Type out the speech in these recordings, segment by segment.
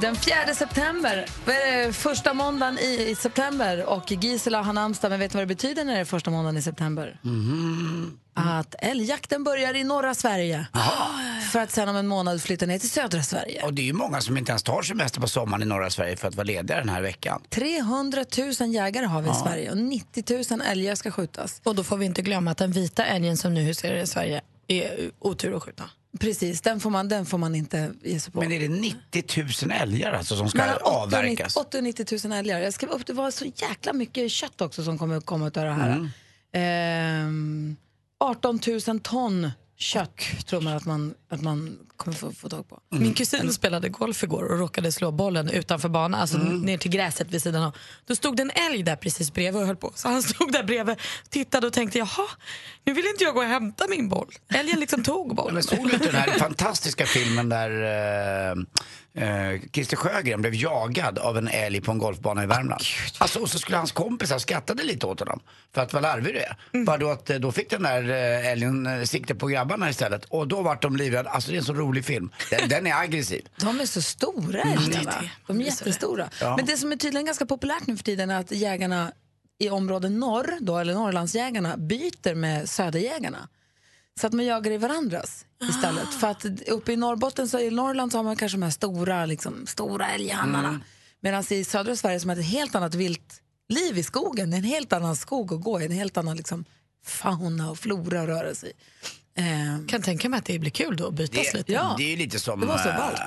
Den 4 september, vad är det, första måndagen i september och Gisela har namnsdag, men vet du vad det betyder när det är första måndagen i september? Mm. Att älgjakten börjar i norra Sverige för att sen om en månad flytta ner till södra Sverige. Och det är ju många som inte ens tar semester på sommaren i norra Sverige för att vara lediga den här veckan. 300 000 jägare har vi i Sverige och 90 000 älgar ska skjutas. Och då får vi inte glömma att den vita älgen som nu huserar i Sverige är otur att skjuta. Precis, den får man, den får man inte ge sig på. Men är det 90 000 älgar alltså som ska Mellan 80 och 90 avverkas? 80 och 90 000 älgar. Jag skrev upp, det var så jäkla mycket kött också som kommer komma ut av det här. Ehm, 18 000 ton kött tror man att man, att man kommer få, få tag på. Min kusin spelade golf igår och råkade slå bollen utanför banan, alltså ner till gräset vid sidan av. Då stod det en älg där precis bredvid och höll på. Så han stod där bredvid, tittade och tänkte jaha, nu vill inte jag gå och hämta min boll. Älgen liksom tog bollen. Men såg du inte den här fantastiska filmen där eh, eh, Christer Sjögren blev jagad av en älg på en golfbana i Värmland? Alltså, och så skulle hans kompisar skrattade lite åt honom för att vad larvig du är. Bara då, att, eh, då fick den där eh, älgen eh, sikte på grabbarna istället och då vart de livrädda. Alltså det är en så rolig film. Den, den är aggressiv. De är så stora älgarna. De är jättestora. Ja. Men det som är tydligen ganska populärt nu för tiden är att jägarna i områden norr, då, eller Norrlandsjägarna, byter med söderjägarna. Så att man jagar i varandras istället. För att uppe i Norrbotten, så i Norrland så har man kanske de här stora, liksom, stora älghannarna. Mm. Medan i södra Sverige som har ett helt annat vilt liv i skogen, en helt annan skog att gå i, en helt annan liksom, fauna och flora att röra sig i. Eh, kan tänka mig att det blir kul då att bytas Det, lite. Ja. det är ju lite som... Det var så ballt.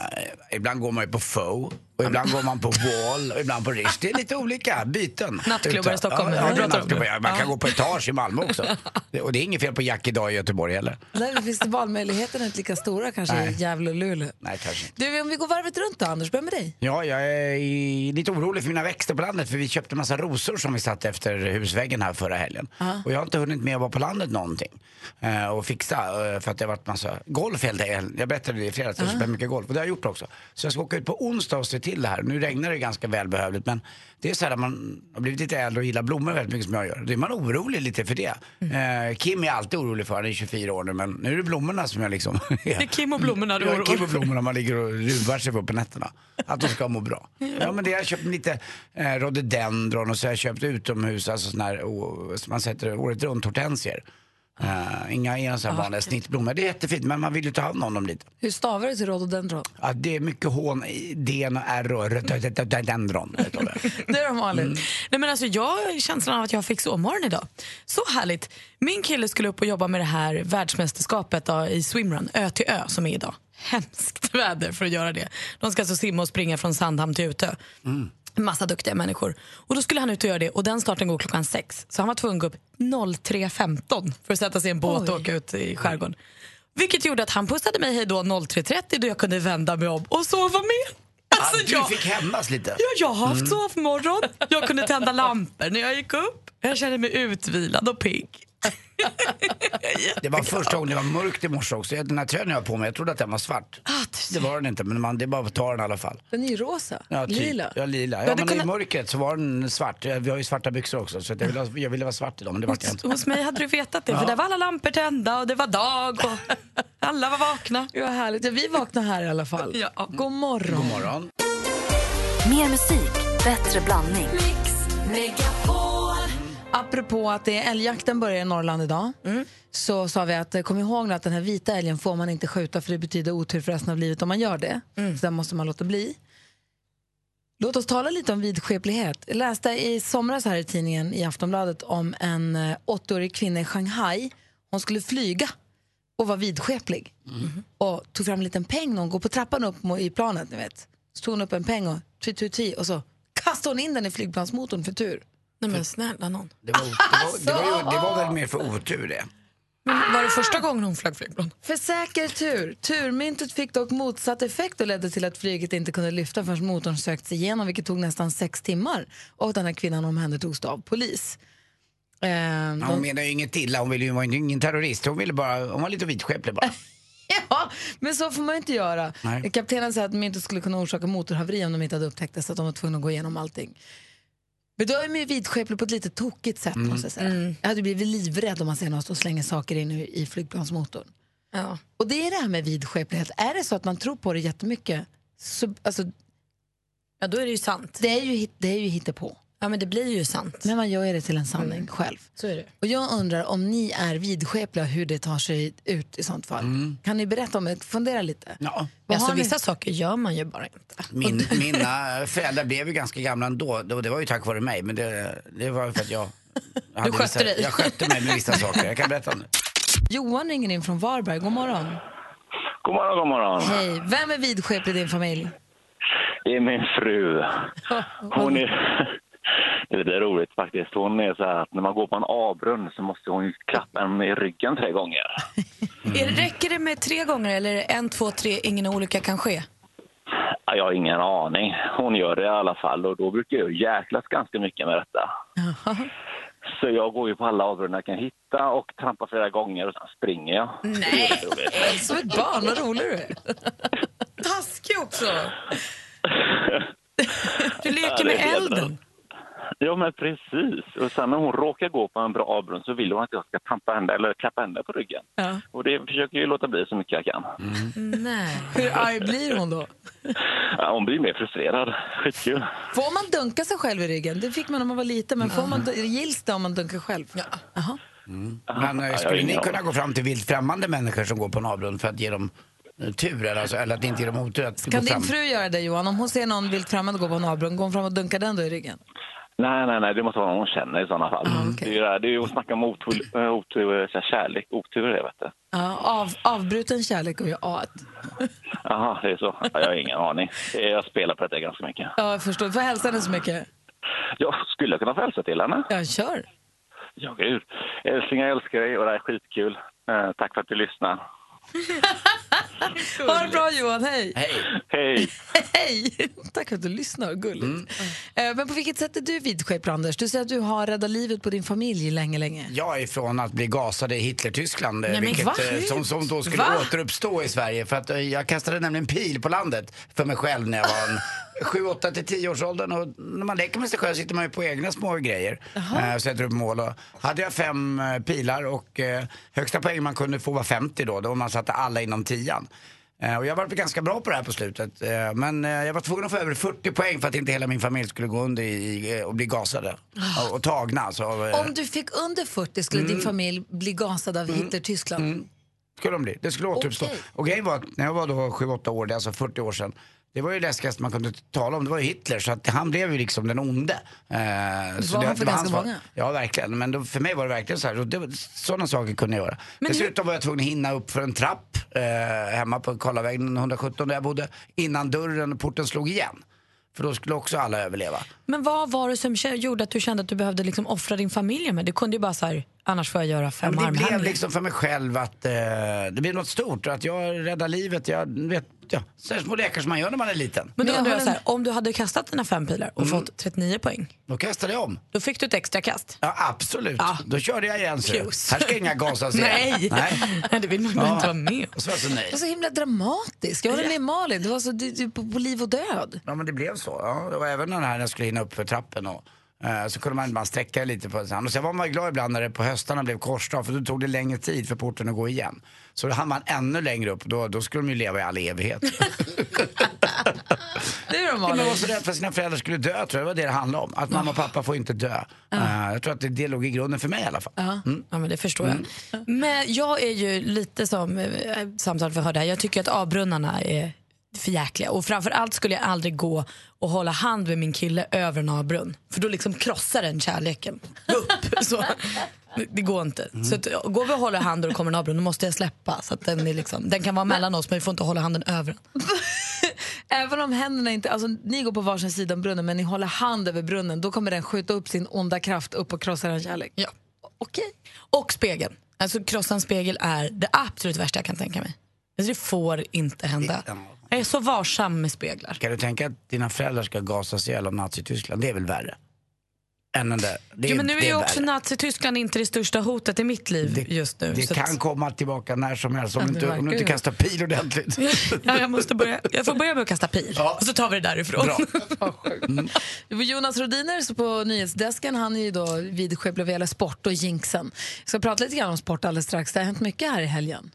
ibland går man ju på Faux och ibland går man på Wall och ibland på Rish. Det är lite olika byten. Nattklubbar i Stockholm, Ja, ja, nattklubbar. Ja, man kan gå på etage i Malmö också. Det- Och det är inget fel på Jack idag i Göteborg heller. Där finns det valmöjligheterna inte lika stora kanske i Nej. Gävle och Luleå. Nej, kanske inte. Du, om vi går varvet runt då, Anders, börja med dig. Ja, jag är i- lite orolig för mina växter på landet för vi köpte massa rosor som vi satte efter husväggen här förra helgen. Och jag har inte hunnit med att vara på landet någonting eh, och fixa eh, för att det har varit massa golf helt enkelt. Jag berättade det i fredags, jag spelar mycket golf och det har jag gjort också. Så jag ska åka ut på onsdag och se till det här. Nu regnar det ganska välbehövligt men det är så här man har blivit lite äldre och gillar blommor väldigt mycket som jag gör. Då är man orolig lite för det. Eh, Kim är alltid orolig för, han är 24 år nu men nu är det blommorna som jag liksom... Det är Kim och blommorna du Ja, oroar Kim och blommorna man ligger och ruvar sig på på nätterna. Att de ska må bra. Ja men det jag har köpt lite eh, rhododendron och så har jag köpt utomhus, alltså sån här, oh, man sätter året runt hortensier. Eh, inga inga här vanliga snittblommor. Det är jättefint men man vill ju ta hand om dem lite. Hur stavar du till rhododendron? Ja, det är mycket hån D och R och rhododendron. det är. De Malin. Nej, men alltså, jag har känslan av att jag fick sovmorgon idag. Så härligt. Min kille skulle upp och jobba med det här världsmästerskapet då, i swimrun, ö till ö, som är idag. Hemskt väder för att göra det. De ska alltså simma och springa från Sandhamn till Utö. Massa duktiga människor. Och då skulle han ut och göra det och den starten går klockan sex. Så han var tvungen att gå upp 03.15 för att sätta sig i en båt och åka ut i skärgården. Vilket gjorde att han pussade mig hej då 03.30 då jag kunde vända mig om och sova med. Alltså, Ah, du jag- fick hämnas lite. Ja, jag har haft sovmorgon. Jag kunde tända lampor när jag gick upp. Jag kände mig utvilad och pigg. Det var första gången det var mörkt i morse också. Den här tröjan jag har på mig, jag trodde att den var svart. Ah, Det var den inte men man, det är bara att ta den i alla fall. Den är ju rosa. Ja, typ. Lila. Ja, lila. Ja, men kunnat- i mörkret så var den svart. Vi har ju svarta byxor också så jag, ville, ha- jag ville vara svart idag men det var jag inte. Hos mig hade du vetat det, för där var alla lampor tända och det var dag och alla var vakna. Ja, härligt. Ja, vi vaknar här i alla fall. Ja. God morgon. God morgon. Mer musik, bättre blandning. Apropå att det är älgjakten börjar i Norrland idag så sa vi att eh, kom ihåg nu att den här vita älgen får man inte skjuta för det betyder otur för resten av livet om man gör det. Så där måste man låta bli. Låt oss tala lite om vidskeplighet. Jag läste i somras här i tidningen i Aftonbladet om en eh, 80-årig kvinna i Shanghai. Hon skulle flyga och var vidskeplig. Och tog fram en liten peng när hon går på trappan upp i planet. Ni vet. Så tog hon upp en peng och twi, twi, twi, och så kastade hon in den i flygplansmotorn för tur. Nej men snälla någon. Det var, det, var, det, var, ju- det var väl mer för otur det. Men var det första gången hon flög flygplan? För säker tur. Turmyntet fick dock motsatt effekt och ledde till att flyget inte kunde lyfta förrän motorn sökt sig igenom, vilket tog nästan sex timmar. Och den här kvinnan omhändertogs då av polis. Ja, Hon de, menar ju inget illa, hon ville ju vara ingen terrorist. Hon, ville bara, hon var lite vidskeplig bara. ja, men så får man ju inte göra. Nej. Kaptenen sa att myntet skulle kunna orsaka motorhaveri om de inte hade upptäckt det, så att de var tvungna att gå igenom allting. Men då är man ju vidskeplig på ett lite tokigt sätt måste jag säga. Jag hade blivit livrädd om man ser någon stå och slänga saker in i, flygplansmotorn. Ja. Och det är det här med vidskeplighet. Är det så att man tror på det jättemycket, så, alltså, ja, då är det ju sant. det är ju, det är ju hittepå. Ja, men det blir ju sant. Men man gör det till en sanning själv. Så är det. Och jag undrar om ni är vidskepliga hur det tar sig ut i sånt fall. Kan ni berätta om det? Fundera lite. Ja. Vad Alltså, vissa saker gör man ju bara inte. Min, mina föräldrar blev ju ganska gamla ändå. Det var ju tack vare mig. Men det, det var ju för att jag... jag hade skötte vissa, dig. Jag skötte mig med vissa saker. Jag kan berätta om det. Johan ringer in från Varberg. God morgon. God morgon, god morgon. Hej. Vem är vidskeplig i din familj? Det är min fru. Hon är... Det är roligt faktiskt. Hon är så här att när man går på en avbrunn så måste hon klappa en i ryggen tre gånger. Det, räcker det med tre gånger eller är det en, två, tre, ingen olycka kan ske? Ja, Jag har ingen aning. Hon gör det i alla fall och då brukar jag jäklas ganska mycket med detta. Så jag går ju på alla avbrunnar jag kan hitta och trampar flera gånger och sen springer jag. Nej. Som ett barn, vad rolig du är. Taskig också! Du leker med elden. Ja, men precis. Och sen när hon råkar gå på en bra avbrunn så vill hon att jag ska trampa henne eller klappa henne på ryggen. Ja. Och det försöker jag låta bli så mycket jag kan. Nej. Hur arg blir hon då? Ja, hon blir mer frustrerad. Skitkul. Får man dunka sig själv i ryggen? Det fick man när man var liten, men får man, gills det om man dunkar själv? Ja. Jaha. Men eh, jag skulle ni kunna gå fram till vilt främmande människor som går på en avgrund för att ge dem eh, tur? Eller, alltså, eller att inte ge dem otur att gå Kan fram? din fru göra det Johan? Om hon ser någon vilt främmande gå på en avgrund, går hon fram och dunkar den då i ryggen? Nej, nej, nej, det måste vara någon hon känner i sådana fall. Ah, okej. Det är ju det det är ju att snacka om otur, otur kärlek, otur det vet du. Ja, av, avbruten kärlek och jag A. Jaha, det är så. Ja, jag har ingen aning. Det Jag spelar på detta ganska mycket. Ja, jag förstår. Får jag hälsa henne så mycket? Jag skulle kunna få hälsa till henne. Ja, kör. Ja, gud. Älskling, jag älskar dig och det här är skitkul. Eh, tack för att du lyssnar. ha det bra Johan, hej! Hej! Hej! Tack för att du lyssnar, gulligt. Mm. Eh, men på vilket sätt är du vidskeplig Anders? Du säger att du har räddat livet på din familj länge, länge. Jag är ifrån att bli gasad i Hitler-Tyskland, eh, som, som då skulle va? återuppstå i Sverige. För att eh, jag kastade nämligen pil på landet för mig själv när jag var en 7, 8 till 10 års åldern och när man leker med sig själv sitter man ju på egna små grejer. Aha. Och sätter upp mål och hade jag fem pilar och högsta poäng man kunde få var 50 då, då man satte alla inom 10 nian. Eh, och jag var ganska bra på det här på slutet. Eh, men eh, jag var tvungen att få över 40 poäng för att inte hela min familj skulle gå under i, och bli gasade. Ah. Och, och tagna alltså. Om du fick under 40 skulle mm. din familj bli gasad av mm. Hitler Tyskland? Mm. Skulle de bli. Det skulle återuppstå. Okay. Och grejen var att när jag var då 7-8 år, det är alltså 40 år sedan. Det var ju det läskigaste man kunde tala om, det var ju Hitler. Så att han blev ju liksom den onde. Eh, så var han för ganska många. Ja, verkligen. Men då, för mig var det verkligen så här. Och det, sådana saker kunde jag göra. Dessutom var jag tvungen att hinna upp för en trapp eh, hemma på Karlavägen 117 där jag bodde. Innan dörren och porten slog igen. För då skulle också alla överleva. Men vad var det som gjorde att du kände att du behövde liksom offra din familj med? Du kunde ju bara så här, annars får jag göra Ja, fem men det blev armhävningar. liksom för mig själv att eh, det blev något stort. Att jag räddar livet. Jag vet, ja, så små lekar som man gör när man är liten. Men då undrar jag så här, en- om du hade kastat dina fem pilar och fått 39 poäng, Då kastade jag om. då fick du ett extra kast. Ja, absolut. Ja. Då körde jag igen. Så. Här ska inga gasas igen. Nej. Nej. det vill man bara inte vara med. Och så var så Det nej. var så himla dramatiskt. Jag håller med Malin. Det var så, det, det, på, på liv och död. Ja, men det blev så. Ja, det var även den här när jag skulle hinna upp för trappen. Och, så kunde man bara sträcka lite på den. Och sen var man glad ibland när det på höstarna blev korsdag för då tog det längre tid för porten att gå igen. Så då hann man ännu längre upp. Då, då skulle de ju leva i all evighet. Du då Malin? Man var så rädd för att sina föräldrar skulle dö, tror jag. Det var det det handlade om. Att mamma och pappa får inte dö. Eh, jag tror att det, det låg i grunden för mig i alla fall. Mm. Ja, men det förstår jag. Men jag är ju lite som eh, samtalet vi hörde här. Jag tycker att avbrunnarna är för jäkliga. Och framförallt skulle jag aldrig gå och hålla hand med min kille över en avbrunn. För då liksom krossar den kärleken upp. Så, det- går inte. Så att, går vi och håller hand och det kommer en avbrunn då måste jag släppa. Så att den, är liksom, den kan vara mellan oss men vi får inte hålla handen över den. Även om händerna inte, alltså ni går på varsin sida om brunnen men ni håller hand över brunnen, då kommer den skjuta upp sin onda kraft upp och krossa en kärlek. Ja. Okej. Och spegeln. Alltså krossa en spegel är det absolut värsta jag kan tänka mig. Alltså, det får inte hända. Jag är så varsam med speglar. Kan du tänka att dina föräldrar ska gasas ihjäl av Nazityskland? Det är väl värre? än den där. Det, Jo, men nu är det ju också. Nazityskland inte det största hotet i mitt liv just nu. Det kan att- komma tillbaka när som helst om, Ja, du det inte, om du inte kastar pil ordentligt. ja, jag, måste börja, jag får börja med att kasta pil Ja. och så tar vi det därifrån. Bra. Det var Jonas Rodiner på nyhetsdesken. Han är ju då vad gäller sport och jinxen. Jag ska prata lite grann om sport alldeles strax. Det har hänt mycket här i helgen.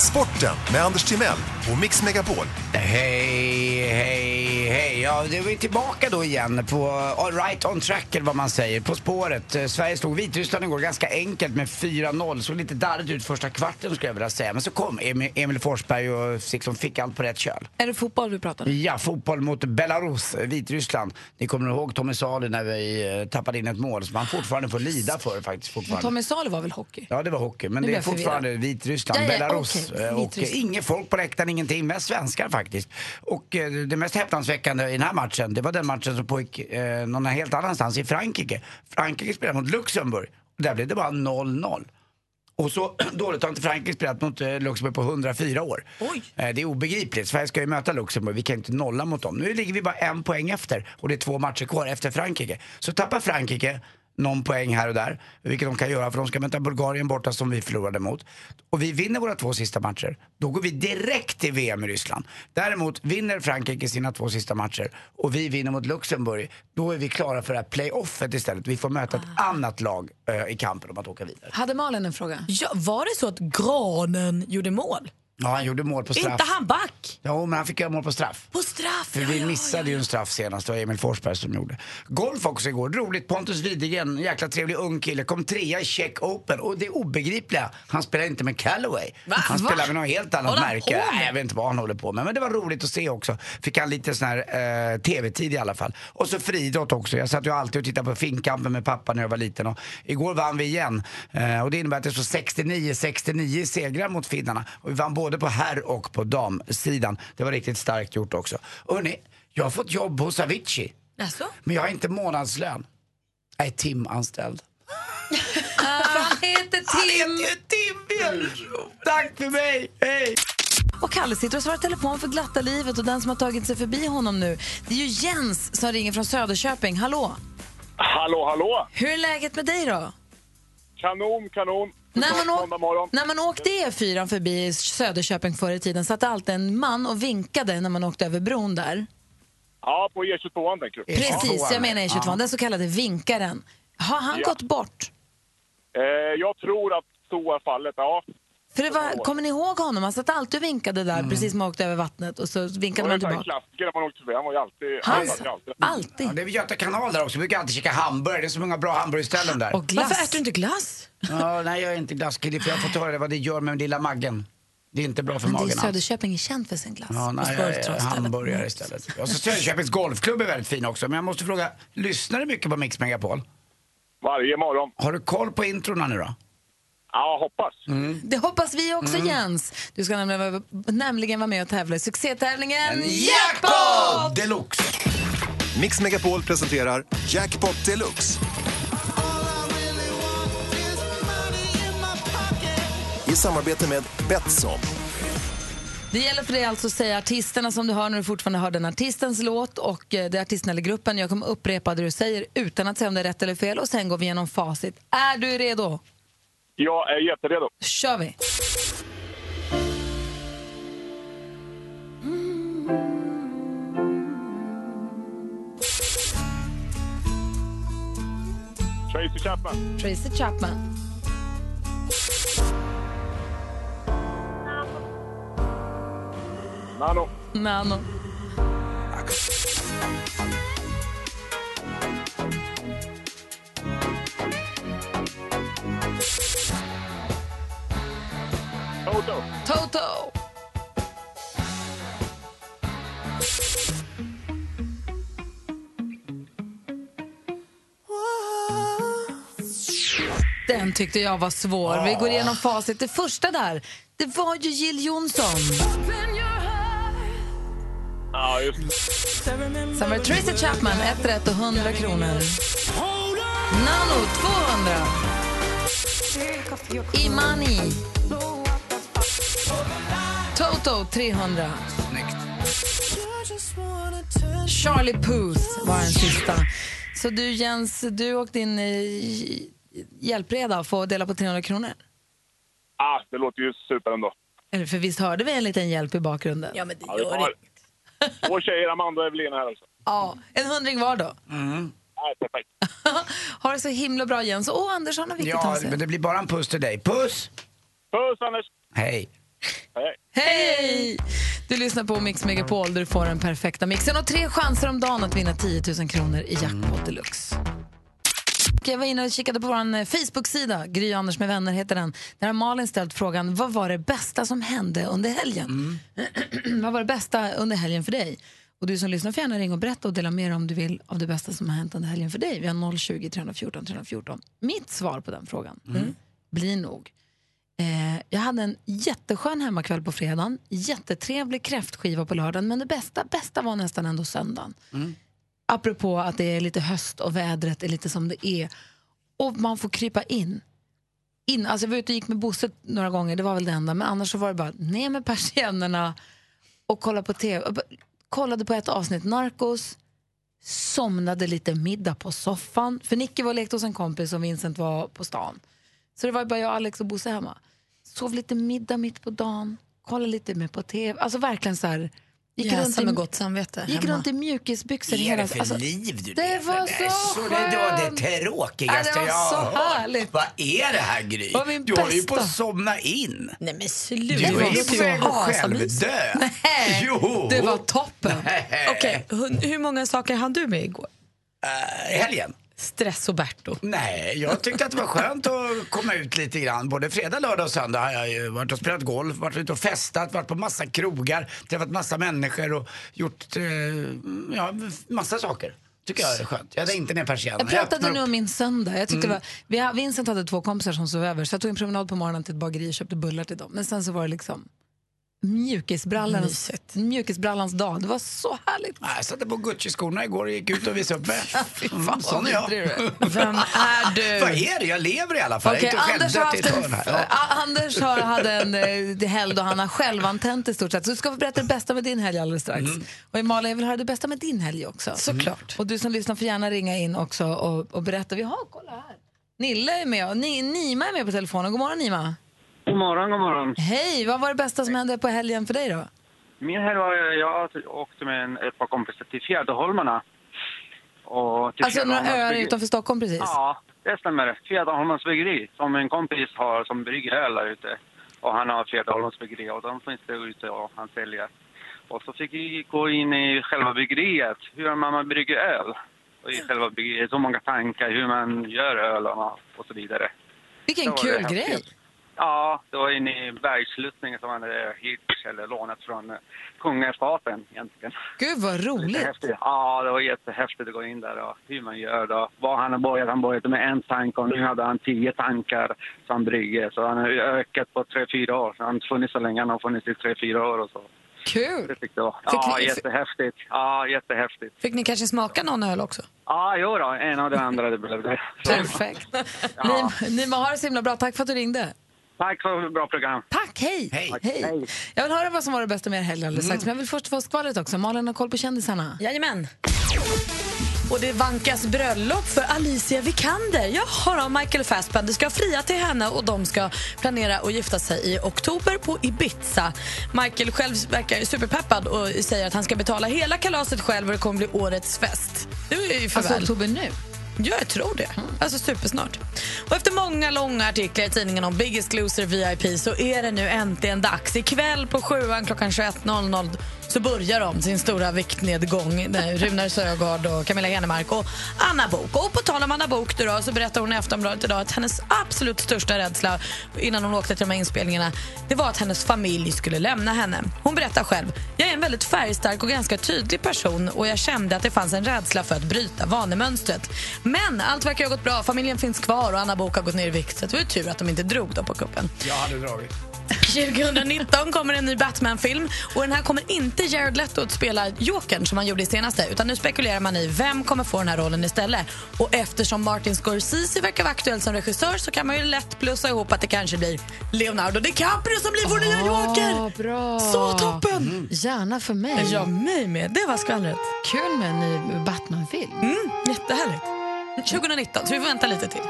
Sporten med Anders Timell och Mix Megapol. Hej, hej. Ja, det är vi tillbaka då igen på all right on track eller vad man säger. På spåret. Eh, Sverige slog Vitryssland igår ganska enkelt med 4-0. Såg lite darrigt ut första kvarten skulle jag vilja säga. Men så kom Emil, Forsberg och liksom fick allt på rätt köl. Är det fotboll vi pratar om? Ja, fotboll mot Belarus, eh, Vitryssland. Ni kommer ihåg Tommy Sali när vi eh, tappade in ett mål som han fortfarande får lida för faktiskt. Fortfarande. Tommy Salo var väl hockey? Ja, det var hockey. Men Nu det är förvirrad. fortfarande Vitryssland, Ja, ja, Belarus. eh, Och Vitryssland. inget folk på läktaren, ingenting. Mest svenskar faktiskt. Och det mest häpnadsväckande i den här matchen, det var den matchen som pågick eh, någon helt annanstans, i Frankrike. Frankrike spelade mot Luxemburg. Där blev det bara 0-0. Och så dåligt har inte Frankrike spelat mot eh, Luxemburg på 104 år. Oj. Eh, det är obegripligt. Sverige ska ju möta Luxemburg, vi kan inte nolla mot dem. Nu ligger vi bara en poäng efter och det är två matcher kvar efter Frankrike. Så tappar Frankrike någon poäng här och där, vilket de kan göra för de ska möta Bulgarien borta som vi förlorade mot. Och vi vinner våra två sista matcher, då går vi direkt till VM i Ryssland. Däremot vinner Frankrike sina två sista matcher och vi vinner mot Luxemburg, då är vi klara för det här playoffet istället. Vi får möta ett annat lag eh, i kampen om att åka vidare. Hade Malin en fråga? Ja, var det så att Granen gjorde mål? Ja, han gjorde mål på straff. Inte han back? Jo, men han fick göra mål på straff. På straff? För ja, vi ja, missade ja, ju en straff senast, det var Emil Forsberg som gjorde. Golf också igår, roligt. Pontus Widegren, en jäkla trevlig ung kille, kom trea i Czech Open. Och det obegripliga, han spelar inte med Callaway. Va? Han Va? spelar med något helt annat Håller märke. Nej, jag vet inte vad han håller på med. Men det var roligt att se också. Fick han lite sån här eh, tv-tid i alla fall. Och så friidrott också. Jag satt ju alltid och tittade på Finnkampen med pappa när jag var liten. Och igår vann vi igen. Eh, och det innebär att det står 69-69 segrar mot finnarna. Och vi vann både på herr och på damsidan. Det var riktigt starkt gjort också. Och hörni, jag har fått jobb hos Avicii. Jaså? Men jag har inte månadslön. Jag är timanställd. Han heter Tim! ju Tim Björnskog. Tack för mig, hej! Och Kalle sitter och svarar telefon för glatta livet och den som har tagit sig förbi honom nu, det är ju Jens som ringer från Söderköping. Hallå! Hallå, hallå! Hur är läget med dig då? Kanon, kanon. När man, åk, när man åkte E4 förbi Söderköping förr i tiden satt alltid en man och vinkade när man åkte över bron där. Ja, på E22 tänker du. Precis, jag menar E22, Ja. den så kallade vinkaren. Har han Ja. gått bort? Eh, jag tror att så är fallet, ja. För det var, kommer ni ihåg honom? Han satt alltid och vinkade där precis som man åkte över vattnet och så vinkade man tillbaka. klassiker när man åkte förbi. Han var ju alltid... Han, han var ju alltid. alltid. Ja, det är vid Göta kanal där också. Vi brukar alltid käka hamburgare. Det är så många bra hamburgerställen där. Och glass. Varför äter du inte glass? Ja, nej, jag är inte glasskille för jag har fått höra vad det gör med lilla maggen. Det är inte bra för Men det är magen. Söderköping är känd för sin glass. Ja, Och nej, jag hamburgare istället. Och så Söderköpings golfklubb är väldigt fin också. Men jag måste fråga, lyssnar du mycket på Mix Megapol? Varje morgon. Har du koll på introna nu då? Ja, hoppas. Det hoppas vi också Mm. Jens. Du ska nämligen, vara- nämligen vara med och tävla i succétävlingen Jackpot deluxe! Mix Megapol presenterar Jackpot Deluxe. I samarbete med Betsson. Det gäller för dig alltså att säga artisterna som du hör när du fortfarande hör den artistens låt och eh, det är artisten eller gruppen. Jag kommer upprepa det du säger utan att säga om det är rätt eller fel och sen går vi igenom facit. Är du redo? Jag är jätteredo. kör vi! Tracy Chapman. Tracy Chapman. Nano. Nano. Toto. Toto. Den tyckte jag var svår. Vi går igenom facit. Det första där, det var ju Jill Johnson. Ja, just det. Sen var det Tracy Chapman, ett rätt och 100 kronor. Nano, 200. Imani. Toto, 300. Snyggt. Charlie Puth var den sista. Så du Jens, du och din eh, hjälpreda får dela på 300 kronor? Ah, det låter ju super ändå. Eller för visst hörde vi en liten hjälp i bakgrunden? Ja, men det Ja, gör har inget. två tjejer, Amanda och Evelina här också. Ja, en hundring var då. Nej, perfekt. ha det så himla bra Jens. Åh, Anders har något viktigt Ja, men det blir bara en puss till dig. Puss! Puss Anders! Hej. Hej! Hej! Du lyssnar på Mix Megapol där du får den perfekta mixen och tre chanser om dagen att vinna 10 000 kronor i jackpot deluxe. Jag var inne och kikade på vår Facebook-sida, Gry Anders med vänner heter den. Där har Malin ställt frågan, vad var det bästa som hände under helgen? vad var det bästa under helgen för dig? Och du som lyssnar får gärna ringa och berätta och dela med dig om du vill av det bästa som har hänt under helgen för dig. Vi har 020 314 314. Mitt svar på den frågan blir nog Eh, jag hade en jätteskön hemmakväll på fredagen, jättetrevlig kräftskiva på lördagen, men det bästa, bästa var nästan ändå söndagen. Apropå att det är lite höst och vädret är lite som det är. Och man får krypa in. in. Alltså jag var ute och gick med Bosse några gånger, det var väl det enda, men annars så var det bara ner med persiennerna och kolla på tv. Bara- Kollade på ett avsnitt Narcos, somnade lite middag på soffan. För Nicky var och lekte hos en kompis och Vincent var på stan. Så det var bara jag, Alex och Bosse hemma. Sov lite middag mitt på dagen, kollade lite mer på tv. Alltså verkligen så här... Gick runt, Jäsa i, med gott samvete gick hemma. runt i mjukisbyxor Vad är hela det för alltså, liv du det lever? var Nej, så det var det tråkigaste Ja, det var jag så har hört. härligt. Vad är det här Gry? Det var min Du håller ju på att somna in. Nej men sluta. Du Det är var ju så på väg att självdö. Nej, Jo. det var toppen. Okej, hur, hur många saker hann du med igår? I helgen? Stress och Berto. Nej, jag tyckte att det var skönt att komma ut lite grann. Både fredag, lördag och söndag har jag ju varit och spelat golf, varit ute och festat, varit på massa krogar, träffat massa människor och gjort eh, ja, massa saker. Tycker jag är skönt. Jag hade inte ner persiennerna. Jag pratade öppnar nu om min söndag. Jag tyckte det var, vi har, Vincent hade två kompisar som sov över så jag tog en promenad på morgonen till ett bageri och köpte bullar till dem. Men sen så var det liksom mjukisbrallans, Mysigt. mjukisbrallans dag. Det var så härligt. Nej, Jag satte på Gucci-skorna igår och gick ut och visade upp mig. Mm, sån är jag. Vem är du? Vad är det? Jag lever i alla fall. Inte Anders har, haft en. Ja. Anders har, hade en eh, helg då han har självantänt i stort sett. Så du ska få berätta det bästa med din helg alldeles strax. Mm. Och Malin, jag vill höra det bästa med din helg också. Såklart. Och du som lyssnar får gärna ringa in också och, och berätta. Vi har, kolla här. Nille är med och Ni, Nima är med på telefonen. God morgon Nima. God morgon, god morgon. Hej, vad var det bästa som hände på helgen för dig då? Min helg var jag åkte med en, ett par kompisar till Fjäderholmarna. Och till Alltså några öar utanför Stockholm precis? Ja, det stämmer. Fjäderholmans bryggeri som en kompis har som brygger öl där ute. Och han har Fjäderholmans bryggeri och de finns där ute och han säljer. Och så fick vi gå in i själva bryggeriet, hur man brygger öl. Och i själva bryggeriet, så många tankar, hur man gör öl och, så vidare. Vilken Det kul det grej. Ja, det var inne i bergssluttningen som han hade hyrt eller lånat från eh, kungastaten egentligen. Gud vad roligt. Ja, det var jättehäftigt att gå in där och hur man gör då. Vad han har börjat, han började med en tank och nu hade han tio tankar som brygger. Så han har ökat på tre, fyra år. Han har funnits så länge, han har funnits i tre, fyra år och så. Kul. Det tyckte jag. Fick Ja, ni- jättehäftigt. Ja, jättehäftigt. Fick ni kanske smaka någon öl också? Ja, jo då, en av det andra det blev det. Perfekt. Ja. Nima, Nima, ha det så himla bra. Tack för att du ringde. Tack för ett bra program. Tack, hej. Hej. hej. Jag vill höra vad som var det bästa med er helg alldeles Mm. strax. Men jag vill först få skvallret också. Malin har koll på kändisarna. Jajamän. Och det vankas bröllop för Alicia Vikander. Jaha då, Michael Fassbender ska fria till henne och de ska planera att gifta sig i oktober på Ibiza. Michael själv verkar ju superpeppad och säger att han ska betala hela kalaset själv och det kommer bli årets fest. Det är ju för Alltså oktober nu. Ja, jag tror det. Alltså supersnart. Och efter många långa artiklar i tidningen om Biggest Loser VIP så är det nu äntligen dags. Ikväll på sjuan klockan 21.00 så börjar de sin stora viktnedgång. Runar Sögaard och Camilla Henemark och Anna Bok. Och på tal om Anna Bok då, så berättar hon i Aftonbladet idag att hennes absolut största rädsla innan hon åkte till de här inspelningarna det var att hennes familj skulle lämna henne. Hon berättar själv. Jag är en väldigt färgstark och ganska tydlig person och jag kände att det fanns en rädsla för att bryta vanemönstret. Men allt verkar ha gått bra. Familjen finns kvar och Anna Bok har gått ner i vikt. Så det var tur att de inte drog då på kuppen. Jag hade dragit. 2019 kommer en ny Batman-film och den här kommer inte Jared Leto att spela Jokern som han gjorde i senaste utan nu spekulerar man i vem kommer få den här rollen istället. Och eftersom Martin Scorsese verkar vara aktuell som regissör så kan man ju lätt plussa ihop att det kanske blir Leonardo DiCaprio som blir vår nya Joker! bra. Så toppen! Gärna för mig. Ja, mig med. Det var skvallret. Kul med en ny Batman-film. Mm, jättehärligt. 2019, så vi får vänta lite till.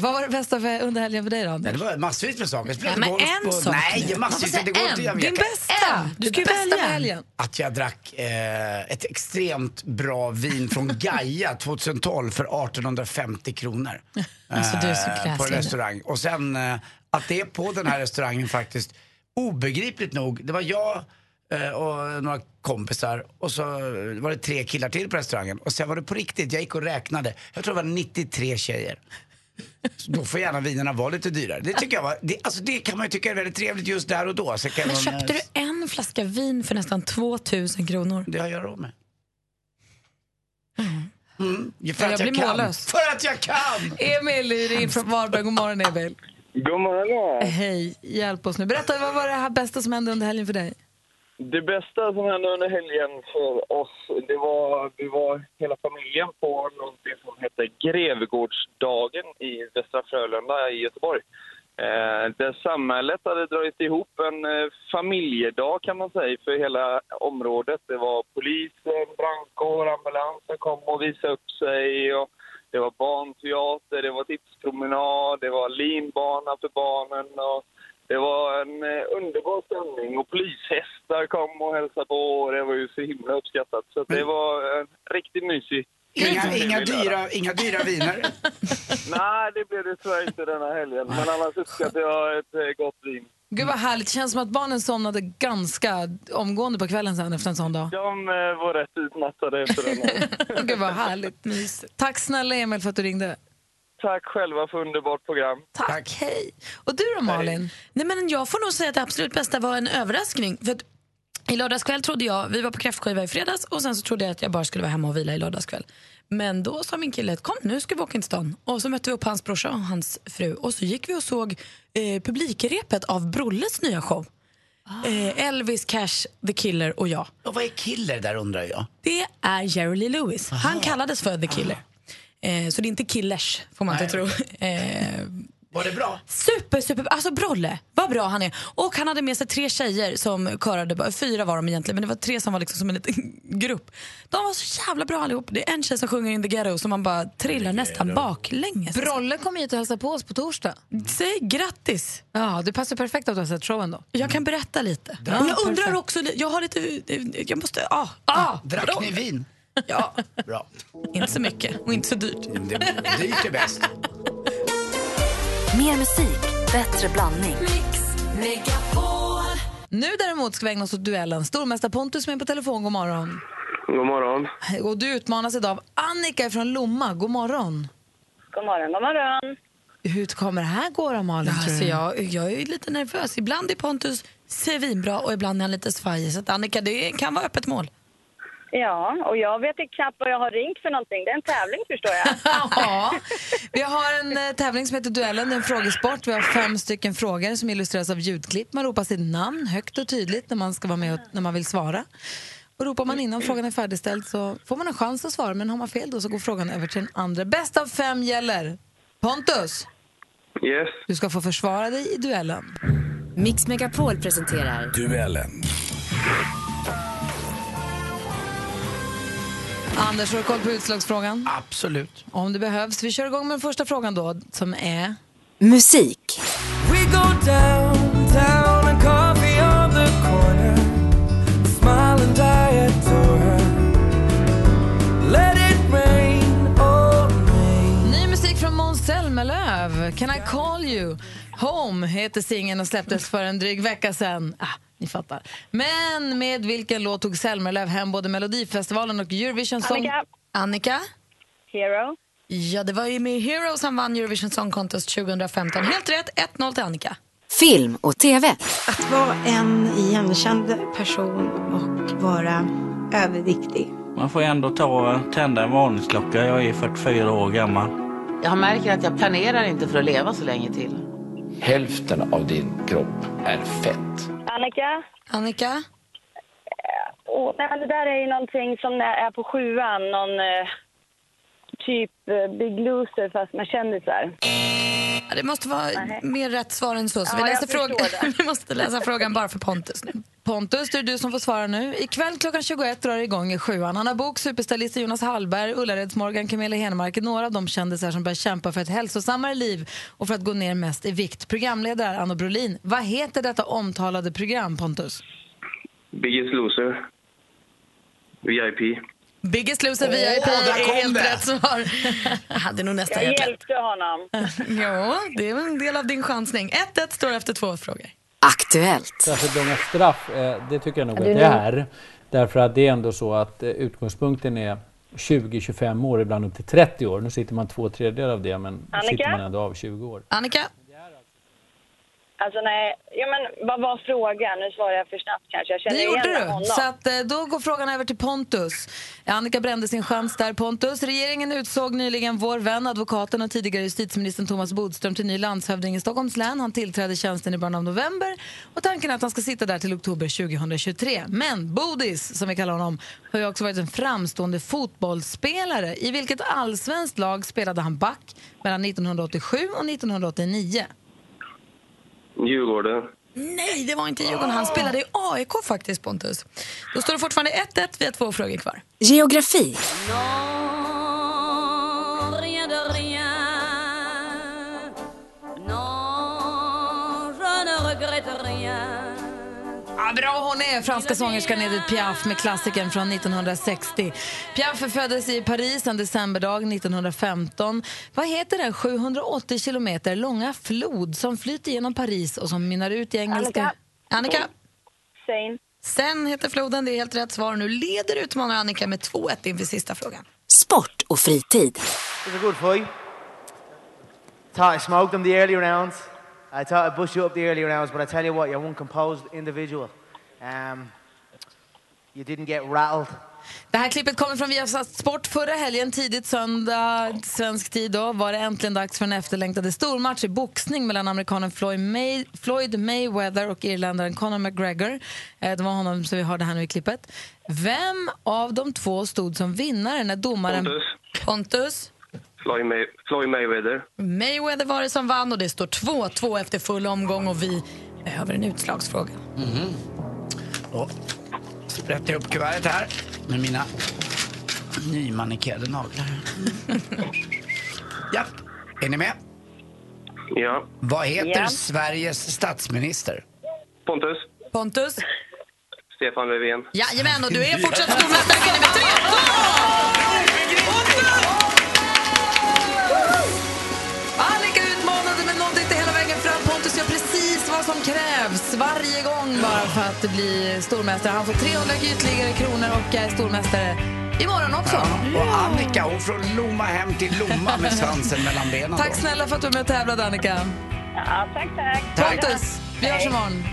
Vad var det bästa för under helgen för dig då, Nej, Anders? det var massvis med saker. Jag spelade Nej, men golf en på- sak Nej, massvis. Det går inte. en. Jag Din bästa! Du ska ju bästa med helgen. Att jag drack eh, ett extremt bra vin från Gaia 2012 för 1850 kronor. Alltså, du är så Eh, På en restaurang. Och sen eh, att det på den här restaurangen faktiskt, obegripligt nog, det var jag eh, och några kompisar och så var det tre killar till på restaurangen. Och sen var det på riktigt, jag gick och räknade, jag tror det var 93 tjejer. Då får gärna vinerna vara lite dyrare. Det tycker jag var, det, alltså det kan man ju tycka är väldigt trevligt just där och då. Så kan Men man- köpte du en flaska vin för nästan 2000 kronor? Det har jag råd med. Mm. För Jag att jag, blir kan. mållös. För att jag kan! Emil ringer från Varberg. God morgon, Emil. God morgon. Hej, hjälp oss nu. Berätta, vad var det här bästa som hände under helgen för dig? Det bästa som hände under helgen för oss, det var vi var hela familjen på någonting som hette Grevegårdsdagen i Västra Frölunda i Göteborg. Eh, där samhället hade dragit ihop en eh, familjedag kan man säga för hela området. Det var polisen, brandkår, ambulansen kom och visade upp sig. Och det var barnteater, det var tipspromenad, det var linbana för barnen. Och det var en eh, underbar stämning och polishästar kom och hälsade på och det var ju så himla uppskattat. Så det var en riktigt mysig Inga, inga, dyra, inga dyra viner. Nej, det blev det tyvärr inte denna helgen. Men annars uppskattar jag ett eh, gott vin. Gud vad härligt. Det känns som att barnen somnade ganska omgående på kvällen sen efter en sån dag. De eh, var rätt utmattade efter den. Gud vad härligt. Tack snälla Emil för att du ringde. Tack själva för underbart program. Tack, hej. Och du då Malin? Nej, men jag får nog säga att det absolut bästa var en överraskning. För att I lördags kväll trodde jag, vi var på kräftskiva i fredags och sen så trodde jag att jag bara skulle vara hemma och vila i lördags kväll. Men då sa min kille kom nu ska vi åka in till stan. Och så mötte vi upp hans brorsa och hans fru och så gick vi och såg eh, publikrepet av Brolles nya show. Eh, Elvis, Cash, The Killer och jag. Och vad är killer där undrar jag? Det är Jerry Lee Lewis. Han kallades för The Killer. Eh, så det är inte killers, får man inte tro. Eh, Var det bra? Super, super, alltså Brolle, vad bra han är. Och han hade med sig tre tjejer som körade, bara- fyra var de egentligen, men det var tre som var liksom som en liten grupp. De var så jävla bra allihop. Det är en tjej som sjunger In the ghetto som man bara trillar nästan baklänges. Brolle kommer hit och hälsa på oss på torsdag. Säg grattis! Ja, det passar perfekt att du har sett showen då. Jag kan berätta lite. Ja, och jag undrar perfekt. också, jag har lite, jag måste, ah, ah, Drack bra. ni vin? Ja, Bra. inte så mycket och inte så dyrt. Det, dyrt är bäst. Mer musik, bättre blandning. Nu däremot ska vi ägna oss åt duellen. Stormästare Pontus är på telefon, god morgon. God morgon. Och du utmanas idag av Annika från Lomma, god morgon. God morgon, god morgon. Hur kommer det här gå då Malin, tror Alltså jag, jag är lite nervös. Ibland är Pontus svinbra och ibland är han lite svajig. Så att Annika, det kan vara öppet mål. Ja, och jag vet inte knappt vad jag har ringt för någonting. Det är en tävling förstår jag. Ja, vi har en eh, tävling som heter Duellen, det är en frågesport. Vi har fem stycken frågor som illustreras av ljudklipp. Man ropar sitt namn högt och tydligt när man ska vara med och, när man vill svara. Och ropar man innan frågan är färdigställd så får man en chans att svara, men har man fel då så går frågan över till den andra. Bäst av fem gäller. Pontus, Yes. du ska få försvara dig i duellen. Mix Megapol presenterar Duellen. Anders, har du koll på utslagsfrågan? Absolut. Om det behövs. Vi kör igång med den första frågan då, som är... musik. We go downtown and coffee on the corner. Smile and die at her. Let it rain, oh rain. Ny musik från Måns Zelmerlöw. Can I call you? Home heter singeln och släpptes för en dryg vecka sedan. Ah, ni fattar. Men med vilken låt tog Zelmerlöw hem både Melodifestivalen och Eurovision Song... Annika, Annika? Hero. Ja, det var ju med Heroes han vann Eurovision Song Contest 2015. Helt rätt, 1-0 till Annika. Film och TV. Att vara en igenkänd person och vara överviktig. Man får ändå ta tända en varningsklocka. Jag är 44 år gammal. Jag märker att jag planerar inte för att leva så länge till. Hälften av din kropp är fett. Annika? Annika? Åh, nej, men det där är ju någonting som är på sjuan. Någon eh, typ eh, Big Loser fast med kändisar. Ja, det måste vara mer rätt svar än så. så Ja, vi, läser det. vi måste läsa frågan bara för Pontus nu. Pontus, det är du som får svara nu. Ikväll klockan 21 drar det igång i sjuan. Anna Bok, superstylisten Jonas Hallberg, Ullareds Morgan, Camilla Henemark är några av de kändisar som börjar kämpa för ett hälsosammare liv och för att gå ner mest i vikt. Programledare är Anna Brolin. Vad heter detta omtalade program, Pontus? Biggest Loser. VIP. Biggest Loser VIP där är helt det. rätt svar. Jag hade nog nästan Jag hjälpte honom. Ja, det är en del av din chansning. 1-1 står efter två frågor. Aktuellt. Särskilt långa straff, eh, det tycker jag nog att det är är. Därför att det är ändå så att eh, utgångspunkten är 20-25 år, ibland upp till 30 år. Nu sitter man två tredjedelar av det, men Annika? sitter man ändå av 20 år. Annika? Alltså nej, ja, men vad var frågan? Nu svarar jag för snabbt kanske. Jag känner Det igen gjorde du. honom. Så att, eh, då går frågan över till Pontus. Annika brände sin chans där. Pontus, regeringen utsåg nyligen vår vän, advokaten och tidigare justitieministern Thomas Bodström till ny landshövding i Stockholms län. Han tillträdde tjänsten i början av november och tanken är att han ska sitta där till oktober 2023. Men Bodis, som vi kallar honom, har ju också varit en framstående fotbollsspelare. I vilket allsvenskt lag spelade han back mellan 1987 och 1989? Djurgården. Nej, det var inte Djurgården. Han spelade i AIK faktiskt, Pontus. Då står det fortfarande 1-1. Vi har två frågor kvar. Geografi. Non, Ja, bra hon är, franska sångerskan Edith Piaf med klassikern från 1960. Piaf föddes i Paris en decemberdag 1915. Vad heter den 780 kilometer långa flod som flyter genom Paris och som mynnar ut i engelska... Annika. Annika? Seine. Sen heter floden, det är helt rätt svar. Nu leder utmanare Annika med 2-1 inför sista frågan. Sport och fritid. It was a good fight. Smoked them the early rounds. I thought I bushed you up the early rounds, but I tell you what, you're one composed individual. Um, you didn't get rattled. Det här klippet kommer från Viasat Sport. Förra helgen, tidigt söndag svensk tid, då, var det äntligen dags för en efterlängtade stormatch i boxning mellan amerikanen Floyd, May Floyd Mayweather och irländaren Conor McGregor. Eh, Det var honom som vi hörde här nu i klippet. Vem av de två stod som vinnare när domaren... Pontus. Pontus? Floyd, Mayweather. Mayweather var det som vann och det står 2-2 efter full omgång och vi behöver en utslagsfråga. Mm-hmm. Mm. Då sprätter jag upp kuvertet här med mina nymanickerade naglar. ja, är ni med? Ja. Vad heter ja. Sveriges statsminister? Pontus. Pontus. Stefan Löfven. Jajamän, och du är fortsatt stormästare med 3-2! Varje gång bara för att bli stormästare. Han får 300 ytterligare kronor och är stormästare imorgon också. Och Annika, hon får lomma hem till Lomma med svansen mellan benen. Tack snälla för att du är med och tävlade, Annika. Ja, tack, tack. Pontus, vi hörs imorgon.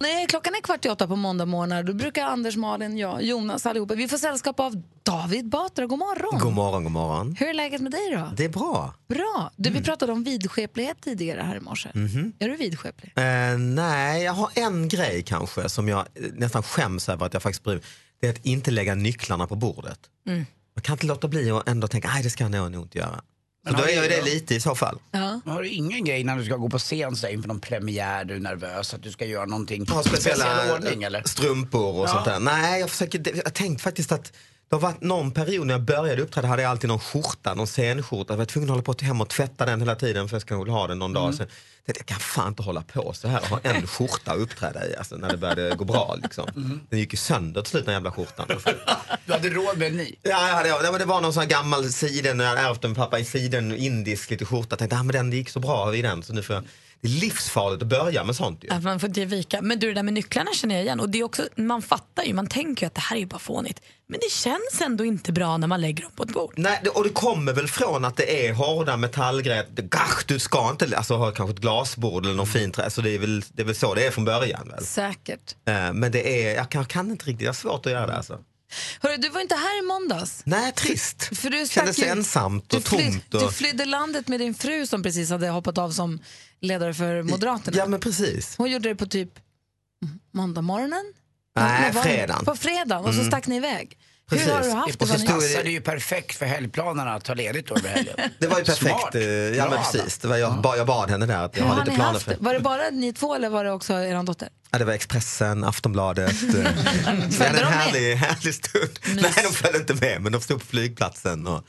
Nej, klockan är kvart i åtta på måndag morgnar. Då brukar Anders, Malin, jag, Jonas allihopa. Vi får sällskap av David Batra. God morgon. God morgon, god morgon. Hur är läget med dig då? Det är bra. Bra. Du, Vi pratade om vidskeplighet tidigare här i morse. Mhm. Är du vidskeplig? Eh, nej, jag har en grej kanske som jag nästan skäms över att jag faktiskt bryr. Det är att inte lägga nycklarna på bordet. Mm. Man kan inte låta bli att ändå tänka, nej det ska jag nog inte göra. Men då du- det lite i så fall. Ja. Har du ingen grej när du ska gå på scen så inför någon premiär, du är nervös att du ska göra någonting Har speciell speciella ordning eller? strumpor och Ja. sånt där. Nej, jag försöker, jag har tänkt faktiskt att det har varit någon period när jag började uppträda hade jag alltid någon skjorta, någon scenskjorta. Jag var tvungen att hålla på till hem och tvätta den hela tiden för jag skulle ha den någon dag. Mm. Sen, tänkte jag kan fan inte hålla på så här och ha en skjorta att uppträda i alltså, när det började gå bra. Liksom. Mm. Den gick ju sönder till slut den jävla skjortan. Du hade råd med en ny? Ja, ja, det, var- det var någon sån här gammal siden, jag hade ärvt en pappa i siden, indisk lite skjorta. Jag tänkte, ah, men den gick så bra i den så nu får jag, det är livsfarligt att börja med sånt ju. Att man får inte ge vika. Men du, det där med nycklarna känner jag igen. Och det är också, man fattar ju, man tänker ju att det här är ju bara fånigt. Men det känns ändå inte bra när man lägger dem på ett bord. Nej, det, och det kommer väl från att det är hårda metallgrejer. Gach, du ska inte alltså, ha kanske ett glasbord eller något fint trä. Så det är, väl, det är väl så det är från början. Väl? Säkert. Eh, Men det är, jag kan, jag kan inte riktigt, jag har svårt att göra det alltså. Hörru, du var inte här i måndags. Nej, trist. För du Kändes ju- ensamt Du, och tomt. du Och... flydde landet med din fru som precis hade hoppat av som ledare för Moderaterna. Ja, men precis. Hon gjorde det på typ måndag morgonen? Nej, det? fredagen. På fredagen och så Mm. stack ni iväg. Precis. Hur har du haft det? Och så ni- passade ju perfekt för helgplanerna att ta ledigt över helgen. Det var ju perfekt. Smart. eh, Ja, men precis. Det var jag, ba- jag bad henne där att jag har lite planer för det? Var det bara ni två eller var det också er dotter? Ja, det var Expressen, Aftonbladet. eh, Vi hade de en med? härlig, härlig stund. Nej, de följde inte med, men de stod på flygplatsen. Och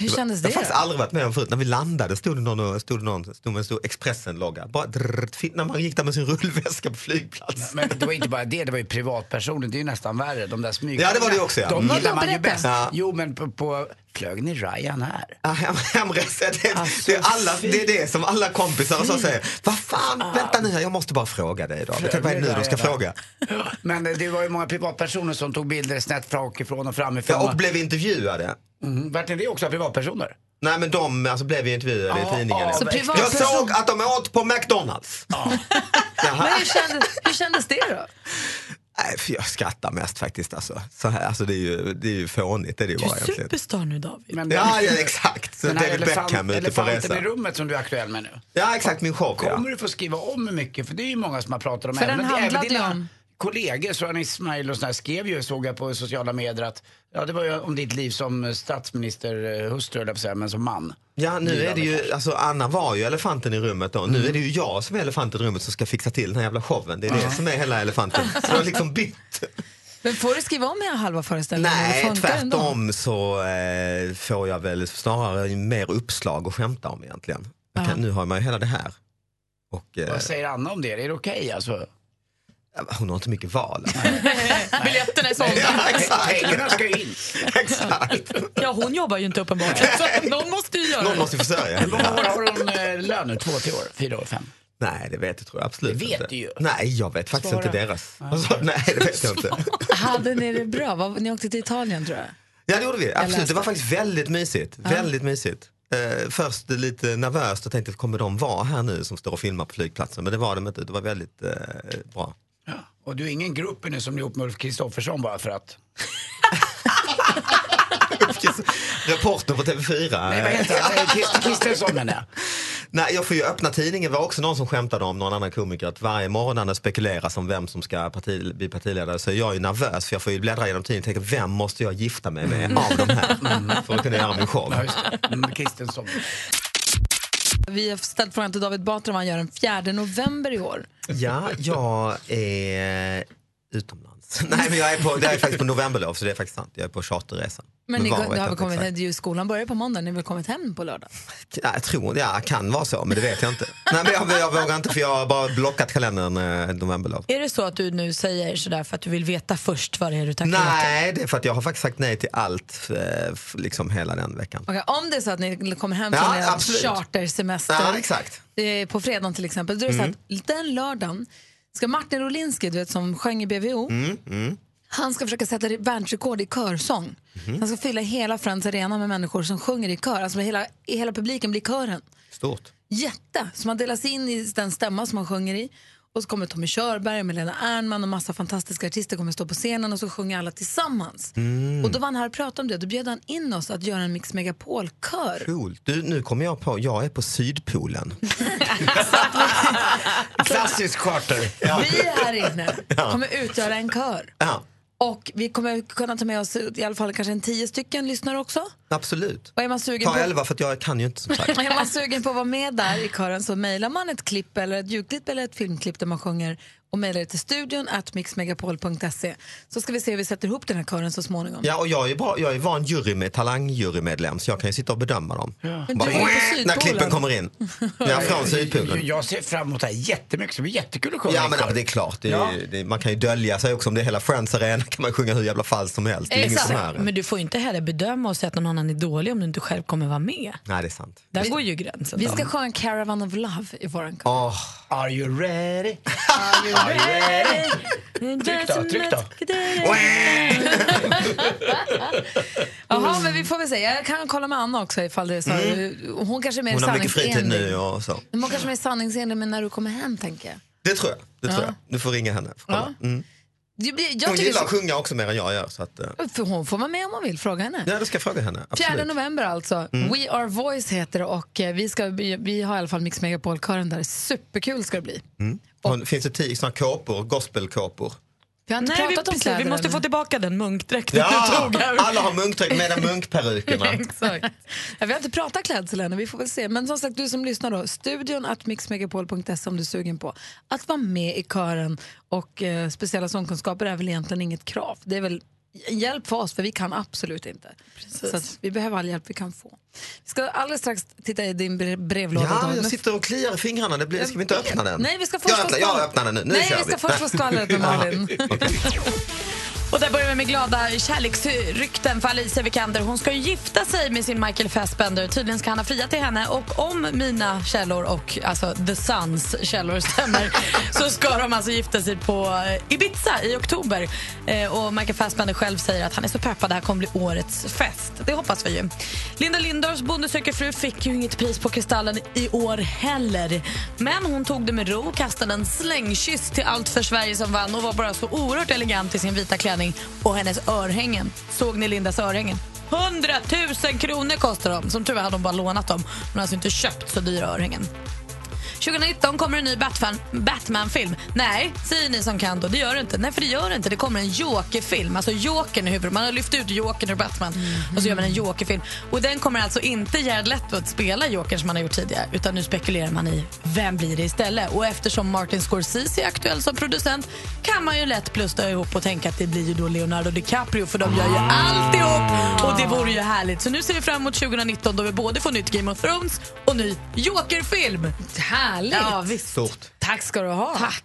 Hur kändes Jag det har faktiskt aldrig varit med om förut. När vi landade stod det någon, och- stod det någon stod med en stor Expressen-logga. Bara drrrt, fin- när man gick där med sin rullväska på flygplats. Men det var inte bara det, det var ju privatpersoner. Det är ju nästan värre. De där smyg... Ja, det var det också, ja. De Mm. gillar man ju bäst. Ja. Jo, men på, på flög ni Ryan här? Hem, hemresa, det, det, är alla, det är det som alla kompisar och så säger. Vad fan, vänta nu här, jag måste bara fråga dig då. Vet vad är det nu de ska fråga? Men det var ju många privatpersoner som tog bilder snett bakifrån och framifrån. Ja, och blev intervjuade. Mm, vart är det också privatpersoner? Nej men de alltså, blev ju intervjuade Ja, i tidningen. ja, Så jag såg att de åt på McDonalds. Men hur kändes, hur kändes det då? Nej, för jag skrattar mest faktiskt. Alltså. Så här, alltså, det, är ju, det är ju fånigt. Det är det ju Du bara är egentligen. superstar nu David. Men Ja, ja, exakt. Så Den här David elefant, Beckham ute på elefanten resa. i rummet som du är aktuell med nu. Ja, exakt. Min show. Ja. Kommer du få skriva om mycket? För det är ju många som har pratat om För även, den även handlade ju dina om- kollegor, Soran Ismail och sådär, skrev ju, såg jag på sociala medier att ja, det var ju om ditt liv som statsminister, eh, hustru höll jag på att säga, men som man. Ja, nu är det ju, alltså Anna var ju elefanten i rummet då. Nu är det ju jag som är elefanten i rummet som ska fixa till den här jävla showen. Det är det som är hela elefanten. Så det har liksom bytt. Men får du skriva om hela halva föreställningen? eller Nej, ändå? tvärtom så eh, får jag väl snarare mer uppslag att skämta om egentligen. Kan, nu har man ju hela det här. Och, eh, Vad säger Anna om det? Är det okej alltså? Hon har inte mycket val. Biljetterna är sålda. Ja, exakt. Pengarna ska ju in. Exakt. Ja, hon jobbar ju inte uppenbart. Så någon måste ju göra Någon måste försörja Hur många henne. år har hon eh, lön nu? Två, tre år? Fyra år? Fem? Nej, det vet jag tror jag absolut Det vet inte. du ju. Nej, jag vet faktiskt Svara. inte deras. Alltså, nej, det vet jag inte. Hade ni det bra? Vad- Ni åkte till Italien tror jag. Ja, det gjorde vi. Absolut. läste. Det var faktiskt väldigt mysigt. Väldigt mysigt. Eh, först lite nervöst och tänkte, kommer de vara här nu som står och filmar på flygplatsen? Men det var de inte. Det var väldigt eh, bra. Och du är ingen grupp nu som är ihop med Ulf Kristoffersson bara för att? Reporter på TV4. Nej, vad heter han? Kristensson menar jag. Nej, jag får ju öppna tidningen. Det var också någon som skämtade om någon annan komiker att varje morgon när det spekuleras om vem som ska parti, bli partiledare så är jag ju nervös för jag får ju bläddra genom tidningen och tänka vem måste jag gifta mig med av de här för att kunna göra min show. Ja, just det. Mm, Kristensson. Vi har ställt frågan till David Batra vad han gör den 4 november i år. Ja, jag är utomlands. Nej, men jag är, på, jag är faktiskt på novemberlov så det är faktiskt sant. Jag är på charterresa. Men ni, det vet har väl kommit, ju skolan börjar på måndag, ni har väl kommit hem på lördag? Ja, jag tror ja, kan vara så, men det vet jag inte. Nej, men jag, jag vågar inte för jag har bara blockat kalendern eh, novemberlov. Är det så att du nu säger sådär för att du vill veta först vad det är du tackar ja? Nej, det är för att jag har faktiskt sagt nej till allt eh, liksom hela den veckan. Okej, om det är så att ni kommer hem Ja, från er absolut. chartersemester Ja, exakt. eh, på fredagen till exempel, då är det Mm. så att den lördagen ska Martin Rolinski, du vet som sjöng i BVO, Mm, mm. han ska försöka sätta världsrekord i körsång. Mhm. Han ska fylla hela Friends Arena med människor som sjunger i kör, alltså hela, hela publiken blir kören. Stort. Jätte! Så man delas in i den stämma som man sjunger i. Och så kommer Tommy Körberg, Melena Ernman och massa fantastiska artister kommer stå på scenen och så sjunger alla tillsammans. Mm. Och då var han här och pratade om det. Då bjöd han in oss att göra en Mix Megapol-kör. Coolt. Du, nu kommer jag på, jag är på Sydpolen. Klassisk charter. Vi här inne Ja. kommer utgöra en kör. Ja, Och vi kommer kunna ta med oss i alla fall kanske en tio stycken lyssnare också. Absolut. Och är man sugen Ta på... elva för att jag kan ju inte som sagt. Är man sugen på att vara med där i kören så mejlar man ett klipp eller ett ljudklipp eller ett filmklipp där man sjunger och mejlar det till studion at mixmegapol.se så ska vi se hur vi sätter ihop den här kören så småningom. Ja, och jag är, bra, jag är van jury med talangjurymedlem så jag kan ju sitta och bedöma dem. Men Bara, du är på när klippen kommer in. Ja, från Sydpolen. Jag ser fram emot det här jättemycket. Det blir jättekul att sjunga Ja men kör. det är klart, det är, Ja. det, man kan ju dölja sig också om det är hela Friends Arena kan man sjunga hur jävla falskt som helst. Det är ingen som hör en. Men du får inte heller bedöma och säga att någon annan är dålig om du inte själv kommer vara med. Nej det är sant. Där går ju gränsen. Vi ska sjunga Caravan of Love i våran kör. Åh, Are you ready? Are you ready? Tryck då, tryck då. Jaha, men vi får väl se. Jag kan kolla med Anna också ifall det är så. Hon kanske är mer hon har mycket fritid nu och så. Men Hon kanske är mer sanningsenlig med när du kommer hem tänker jag. Det tror jag. Det tror Ja. jag. Du får ringa henne. Får kolla. Ja. Mm. Jag Hon gillar att sjunga också mer än jag gör. Så att, eh, för hon får vara med om hon vill, fråga henne. ja, det ska fråga henne. 4 Absolut. november alltså. Mm. We Are Voice heter det och eh, vi, ska, vi, har i alla fall Mix Megapol-kören där. Superkul ska det bli. Mm. Hon, finns det tio såna kåpor, gospelkåpor? Vi har inte Nej, vi, pratat om precis, kläder vi måste ännu. få tillbaka den munkdräkten du Ja, tog här. alla har munkdräkt med munkperukerna. Exakt. Ja, vi har inte pratat klädsel ännu, vi får väl se. Men som sagt, du som lyssnar då, studion att mixmegapol.se om du är sugen på att vara med i kören. Och eh, speciella sångkunskaper är väl egentligen inget krav. Det är väl hjälp för oss, för vi kan absolut inte. Så att vi behöver all hjälp vi kan få. Vi ska alldeles strax titta i din bre- brevlåda. Ja, jag sitter och kliar i fingrarna. Det blir, ska vi inte öppna den? Nej, vi ska först jag, öppnar, få skvall- jag öppnar den nu. Nu Nej, vi ska först få skvallret med Malin. Och där börjar vi med glada kärleksrykten för Alicia Vikander. Hon ska ju gifta sig med sin Michael Fassbender. Tydligen ska han ha friat till henne. Och om mina källor och alltså The Suns källor stämmer så ska de alltså gifta sig på eh, Ibiza i oktober. Eh, och Michael Fassbender själv säger att han är så peppad. Det här kommer bli årets fest. Det hoppas vi ju. Linda Lindorffs Bonde söker fru fick ju inget pris på Kristallen i år heller. Men hon tog det med ro kastade en slängkyss till Allt för Sverige som vann och var bara så oerhört elegant i sin vita klänning och hennes örhängen. Såg ni Lindas örhängen? 100 000 kronor kostar de. Som tur var hade hon bara lånat dem. Hon har alltså inte köpt så dyra örhängen. 2019 kommer en ny Batman- Batman-film. Nej, säger ni som kan då. Det gör det inte. Nej, för det gör det inte. Det kommer en Joker-film. Alltså Jokern i huvudet. Man har lyft ut Jokern ur Batman och så gör man en Joker-film. Och den kommer alltså inte Jared Leto att spela Jokern som man har gjort tidigare. Utan nu spekulerar man i vem blir det istället. Och eftersom Martin Scorsese är aktuell som producent kan man ju lätt plussa ihop och tänka att det blir ju då Leonardo DiCaprio för de gör ju alltihop. Och det vore ju härligt. Så nu ser vi fram emot 2019 då vi både får nytt Game of Thrones och ny Joker-film. Härligt! Ja, visst. Stort. Tack ska du ha. Tack.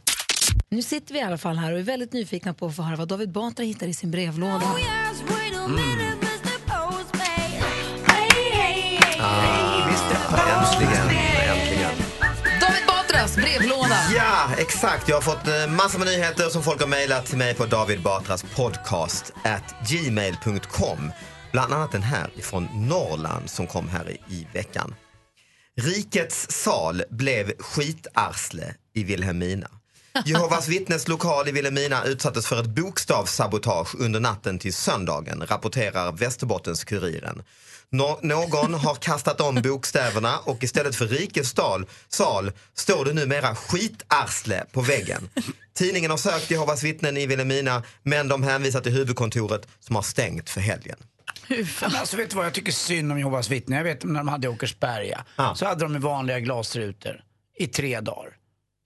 Nu sitter vi i alla fall här och är väldigt nyfikna på att få höra vad David Batra hittar i sin brevlåda. Äntligen, äntligen. David Batras brevlåda. Ja, exakt. Jag har fått eh, massor med nyheter som folk har mejlat till mig på David Batras podcast at gmail.com. Bland annat den här från Norrland som kom här i, i veckan. Rikets sal blev skitarsle i Vilhelmina. Jehovas vittnes lokal i Vilhelmina utsattes för ett bokstavssabotage under natten till söndagen, rapporterar Västerbottens-Kuriren. Nå- någon har kastat om bokstäverna och istället för rikets sal, sal står det numera skitarsle på väggen. Tidningen har sökt Jehovas vittnen i Vilhelmina men de hänvisar till huvudkontoret som har stängt för helgen. Men alltså, vet du vad jag tycker synd om Jehovas vittnen? Jag vet när de hade Åkersberga så hade de vanliga glasrutor i tre dagar.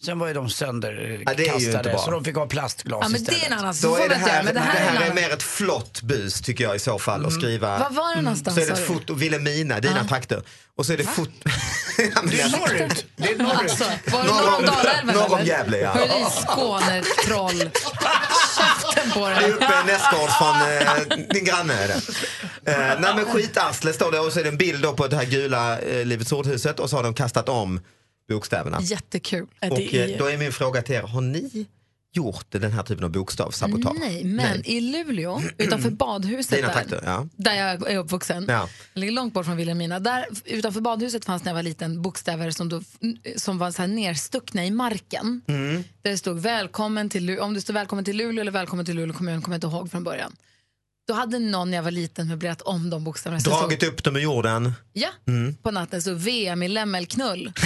Sen var ju de Ja, sönderkastade det är ju inte bra. så de fick ha plastglas Ja, men det istället. är en annan Då är det här, men det det här, här är är mer ett flott bus tycker jag i så fall att skriva. Var var det någonstans, Så är det ett foto, Vilhelmina, dina trakter. Och så är det foto... Det är norrut. Det är norrut. Alltså, var det norr om Dalälven norr om? Gävle, ja. Hör i Skåne, troll. Käften på Det är dig. uppe nästgårds från eh, din granne. Är det. Eh, nej men skitarsle står det och så är det en bild då på det här gula eh, Livets Ordhuset och så har de kastat om bokstäverna. Jättekul. Och eh, då är min fråga till er, har ni gjort den här typen av bokstavssabotage? Nej, men i Luleå, utanför badhuset där, trakter, ja. där jag är uppvuxen, Ja. ligger långt bort från Vilhelmina, där utanför badhuset fanns när jag var liten bokstäver som, då, som var så här nerstuckna i marken. Mm. Där det stod välkommen till om det stod välkommen till Luleå eller välkommen till Luleå kommun, kommer jag inte ihåg från början. Då hade någon när jag var liten möblerat om de bokstäverna. Så Dragit upp dem ur jorden. ja, Mm. på natten så VM i lämmelknull.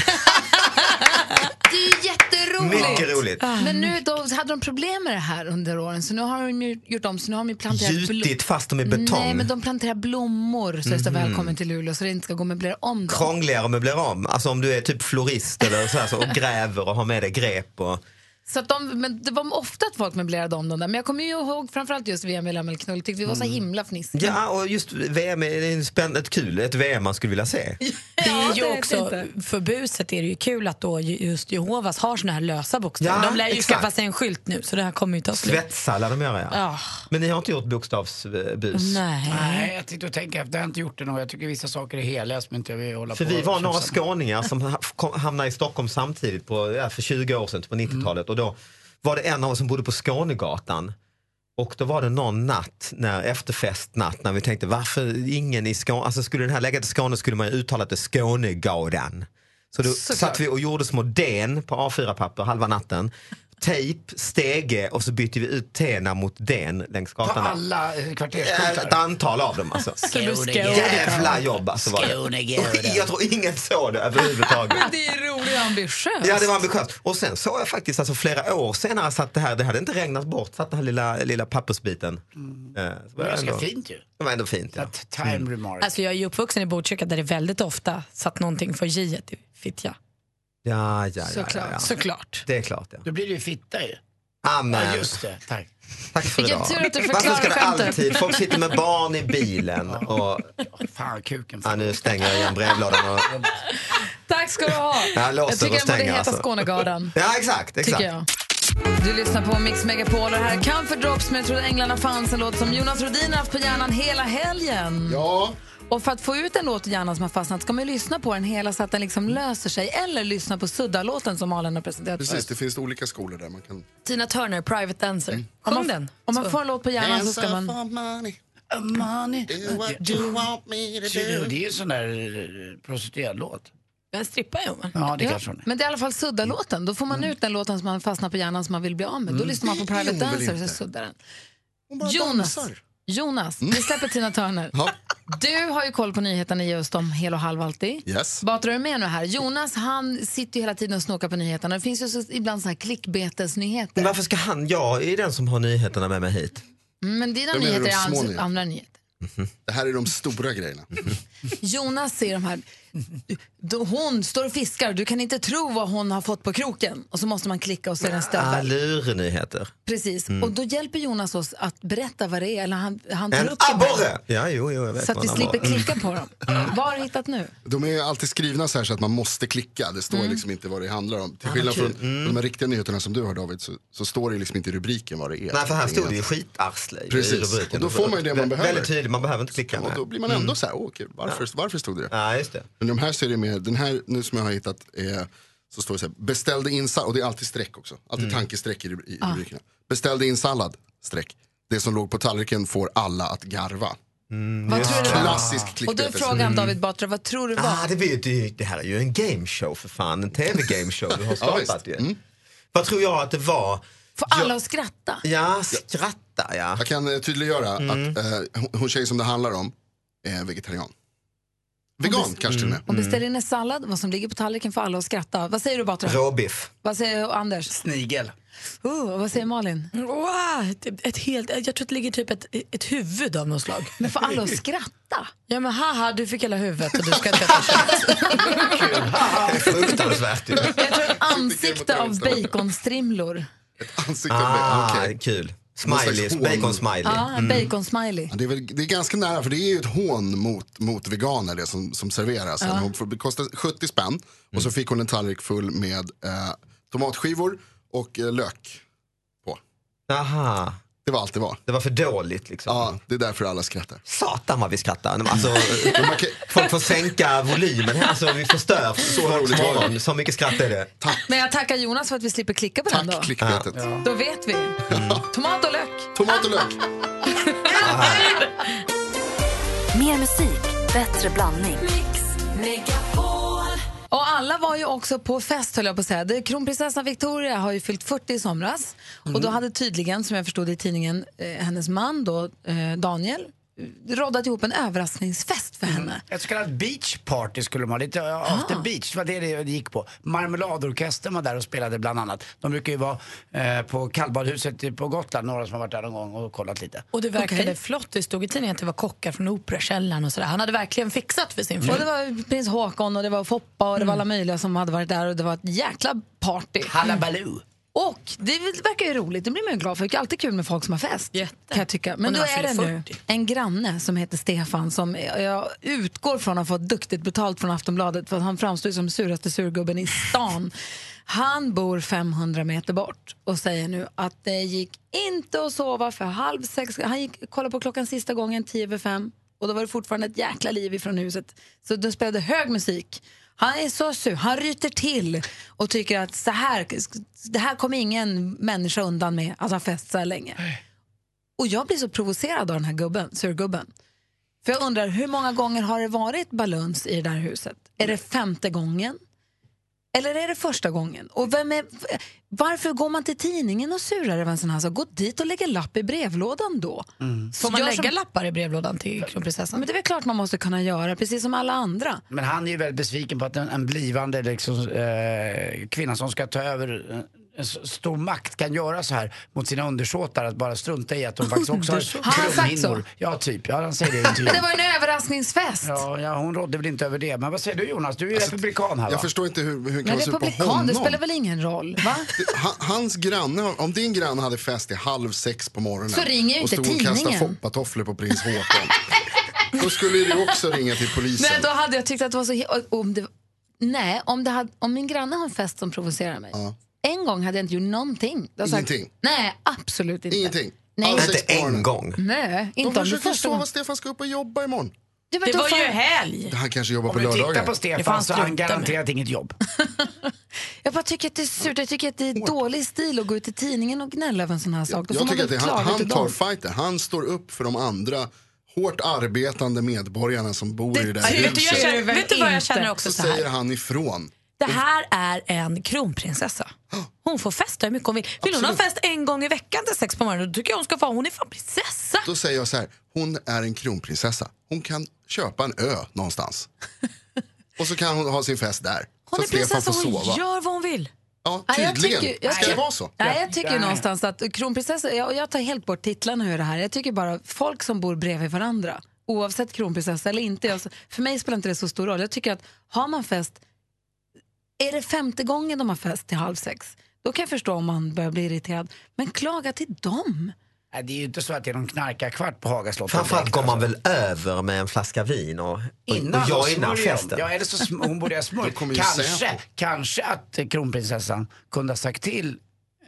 det är ju jätteroligt. Mycket roligt. Men nu då hade de problem med det här under åren så nu har de ju gjort om så nu har de planterat Gjutit fast dem i betong. Nej, men de planterar blommor så det står Mhm. välkommen till Luleå så det inte ska gå och möblera om dem. Krångligare att möblera om. Alltså om du är typ florist eller så, här, så och gräver och har med dig grep. Och... Så att de, men det var ofta att folk möblerade om dem där. Men jag kommer ju ihåg framförallt just VM i lämmelknull. Tyckte vi var så himla fnissiga. Ja, och just VM är är spännande, ett kul, ett VM man skulle vilja se. Det är ju det är också, fint för buset är det ju kul att då ju- just Jehovas har såna här lösa bokstäver. Ja, de lär ju exakt. skaffa sig en skylt nu så det här kommer ju ta slut. Svetsa lär de göra ja. Ja. Men ni har inte gjort bokstavsbus? Nej. Nej, jag tänkte och tänka efter. Jag har inte gjort det nog. Jag tycker vissa saker är heliga som inte jag vill hålla För på vi och var några skåningar som hamnade i Stockholm samtidigt på, ja, för 20 år sedan, på 90-talet. Och då var det en av oss som bodde på Skånegatan. Och då var det någon natt, när, efterfestnatt, när vi tänkte varför ingen i Skåne, alltså skulle den här lägga till Skåne skulle man ju uttala det Skånegadan. Så då Såklart. satt vi och gjorde små den på A4-papper halva natten. Tejp, stege och så bytte vi ut tena mot den längs På gatan. alla eh, Ja, kvarterskyltar. Ett antal av dem alltså. Jävla jobb alltså var det. Jag tror ingen såg det överhuvudtaget. Men det är roligt och ambitiöst. Ja, det var ambitiöst. Och sen såg jag faktiskt alltså, flera år senare satt det här, det hade inte regnat bort, satt den här lilla, lilla pappersbiten. Mm. Eh, Det var ganska ändå- fint ju. Det var ändå fint. Ja. Time remark. Alltså jag är ju uppvuxen i Botkyrka där det väldigt ofta satt någonting för J i fittja. Ja, ja, ja, Såklart. ja, ja. Såklart. Det är klart ja. Då blir det ju fitta ju. Amen. Ja, just det. Tack. Tack för Vilken idag. tur att du Varför förklarar ska det skämtet. alltid, folk sitter med barn i bilen och... Fan kuken. Ja, nu stänger jag igen brevlådan. Och... Tack ska du ha. Jag jag tycker den borde heta alltså. Skånegarden. Ja, exakt. exakt. Tycker jag. Du lyssnar på Mix Megapol och det här är Comfort Drops med Jag trodde änglarna fanns, en låt som Jonas Rodin har haft på hjärnan hela helgen. Ja. Och för att få ut en låt i hjärnan som har fastnat ska man ju lyssna på den hela så att den liksom löser sig. Eller lyssna på Sudda-låten som Malin har presenterat Precis, det finns olika skolor där man kan... Tina Turner, Private Dancer. Om Sjung man, den. om man får en låt på hjärnan så ska man... money. Money. Do what you want me to Det är ju en sån där eh, prostituerad-låt. En strippa ju. men. Ja, det Ja, kanske hon är. men det är i alla fall Sudda-låten. Då får man ut den låten som man fastnar på hjärnan som man vill bli av med. Då lyssnar man på är Private hon Dancer och så suddar den. Hon bara Jonas, dansar. Jonas vi släpper Tina Turner. Ja. Du har ju koll på nyheterna just om hel och halv alltid. Yes. Batra är du med nu här? Jonas han sitter ju hela tiden och snokar på nyheterna. Det finns ju så, ibland så här klickbetesnyheter. Men varför ska han, jag är den som har nyheterna med mig hit. Mm, Men dina nyheter de är andra nyheter. Det här är de stora grejerna. Jonas ser de här. Hon står och fiskar och du kan inte tro vad hon har fått på kroken. Och så måste man klicka och det en Ah, stövel. lurnyheter. Precis. Mm. Och då hjälper Jonas oss att berätta vad det är. Eller han, han tar En upp abborre! Ja, jo, jo, jag vet Så att vi slipper abborre- klicka på dem. Vad har du hittat nu? De är alltid skrivna så här så att man måste klicka. Det står Mm. liksom inte vad det handlar om. Till skillnad från de här riktiga nyheterna som du har David så, så står det liksom inte i rubriken vad det är. Nej, för här stod det ju skitarsle i Precis, rubriken. och då får man ju det man behöver. Väldigt tydligt, man behöver inte klicka. Och då blir man ändå Mm. så här, åh kul, varför, varför stod det det? Ja, just det. Men de här ser det mer, den här nu som jag har hittat är, så står det så här, beställde in sallad, och det är alltid streck också, alltid Mm. tankestreck i, i Ah. rubrikerna. Beställde in sallad, streck. Det som låg på tallriken får alla att garva. Vad tror du? Klassisk Och då är frågan David Batra, vad tror du var? Ah, det, blir, det, det här är ju en gameshow för fan, en tv-gameshow du har Ja, skapat visst. ju. Vad tror jag att det var? Får alla att skratta? Ja, skratta ja. Jag kan eh, tydliggöra Mm. att eh, hon- hon tjej som det handlar om är vegetarian. Vegan kanske till och med. Och beställer in en sallad, vad som ligger på tallriken får alla att skratta. Vad säger du Batra? Råbiff. Vad säger Anders? Snigel. Oh, vad säger Malin? Wow, ett, ett helt, jag tror att det ligger typ ett, ett huvud av något slag. Men får alla att skratta? Ja men haha, du fick hela huvudet och du ska inte äta kött. Fruktansvärt ju. Jag tror ett ansikte av baconstrimlor. Ansikte Ah, okej. kul. Smiley, bacon-smiley. Ja, Mm. bacon-smiley. Ja, Det är, väl, det är ganska nära, för det är ju ett hån mot, mot veganer det som, som serveras. Ja. Hon får, det kostar 70 spänn och så fick hon en tallrik full med eh, tomatskivor och eh, lök. Aha. Det var allt det var. Det var för dåligt liksom. Ja, det är därför alla skrattar. Satan vad vi skrattar. Alltså, folk får sänka volymen här, alltså, vi förstör så roligt morgon. Så mycket skratt är det. Men jag tackar Jonas för att vi slipper klicka på den då. klickbetet. Då vet vi. Tomat och lök. Tomat och lök. Mer musik, bättre blandning. Och alla var ju också på fest höll jag på att säga. Kronprinsessan Victoria har ju fyllt 40 i somras. Och då hade tydligen, som jag förstod i tidningen, eh, hennes man då, eh, Daniel, roddat ihop en överraskningsfest för henne. Ett så kallat beach party skulle man ha, lite ja, after beach, det var det det gick på. Marmeladorkestern var där och spelade bland annat. De brukar ju vara eh, på kallbadhuset på Gotland, några som har varit där någon gång och kollat lite. Och det verkade Okej. flott, det stod i tidningen att det var kockar från Operakällaren och sådär. Han hade verkligen fixat för sin fru. Och det var prins Håkon och det var Foppa och det var alla möjliga som hade varit där och det var ett jäkla party. Hallabaloo. Och det verkar ju roligt, det blir man ju glad för. Det är alltid kul med folk som har fest. Kan jag tycka. Men då är det fyller nu 40. en granne som heter Stefan som jag utgår från har fått duktigt betalt från Aftonbladet för att han framstår som suraste surgubben i stan. Han bor 500 meter bort och säger nu att det gick inte att sova för halv sex. Han gick kollade på klockan sista gången, tio över fem. Och då var det fortfarande ett jäkla liv ifrån huset. Så de spelade hög musik. Han är så sur, han ryter till och tycker att så här, det här kommer ingen människa undan med att ha fest så här länge. Och jag blir så provocerad av den här gubben, surgubben. För jag undrar, hur många gånger har det varit baluns i det där huset? Är det femte gången? Eller är det första gången? Och vem är, varför går man till tidningen och surar över en sån här sak? Gå dit och lägga lapp i brevlådan då. Får man Gör lägga som- lappar i brevlådan till kronprinsessan? Men det är väl klart man måste kunna göra, precis som alla andra. Men han är ju väldigt besviken på att en, en blivande liksom, eh, kvinna som ska ta över eh, en stor makt kan göra så här mot sina undersåtar att bara strunta i att de faktiskt också har Har han sagt så? Ja, typ. Ja, han säger det i Men intervjun. det var en överraskningsfest. Ja, ja, hon rådde väl inte över det. Men vad säger du Jonas? Du är ju republikan här va? Alltså, Jag förstår inte hur, hur kan Men man supa republikan, honom? det spelar väl ingen roll? Va? Det- ha- Hans granne, om din granne hade fest i halv sex på morgonen Så ringer ju och inte stod och kastade tidningen. foppatofflor på prins Håkon. då skulle du också ringa till polisen. Nej, då hade jag tyckt att det var så... he- Om det, nej, om, det hade, om min granne har en fest som provocerar mig. En gång hade jag inte gjort någonting. Jag sagt, Ingenting? Nej, absolut inte. Ingenting? Nej. Inte morgonen. gång? Nej, De inte om det försöker sova, gången. Stefan ska upp och jobba imorgon. Ja, Det var får- ju helg! Han kanske jobbar Om på du tittar lördagar. på Det Stefan så har han garanterat inget jobb. Jag bara tycker att det är surt. Jag tycker att det är dålig stil att gå ut i tidningen och gnälla över en sån här sak. Då Jag man tycker att det, han, han tar fighten. Han står upp för de andra hårt arbetande medborgarna som bor i det där jag huset. känner, vet du vad jag känner också Så så säger här? han ifrån. Det här är en kronprinsessa. Hon får festa hur mycket hon vill. Vill hon ha Absolut. fest en gång i veckan till sex på morgonen, då tycker jag hon ska få. Hon är fan prinsessa. Då säger jag så här, hon är en kronprinsessa. Hon kan köpa en ö någonstans. och så kan hon ha sin fest där. Hon så är prinsessa, hon sova. gör vad hon vill. Ja, Nej, jag tydligen. tycker- jag Ska det vara så? Nej, jag tycker någonstans att kronprinsessa, jag, jag tar helt bort titlarna ur det här. Jag tycker bara folk som bor bredvid varandra, oavsett kronprinsessa eller inte, alltså, för mig spelar inte det så stor roll. Jag tycker att har man fest, är det femte gången de har fest till halv sex, då kan jag förstå om man börjar bli irriterad. Men klaga till dem. Nej, det är ju inte så att det är någon knarkarkvart på Hagaslottet. Framförallt direkt, går man väl över med en flaska vin och, och, Innan, och jag innan festen. Ja, eller så hon borde ha smörjt. Kanske, kanske att kronprinsessan kunde ha sagt till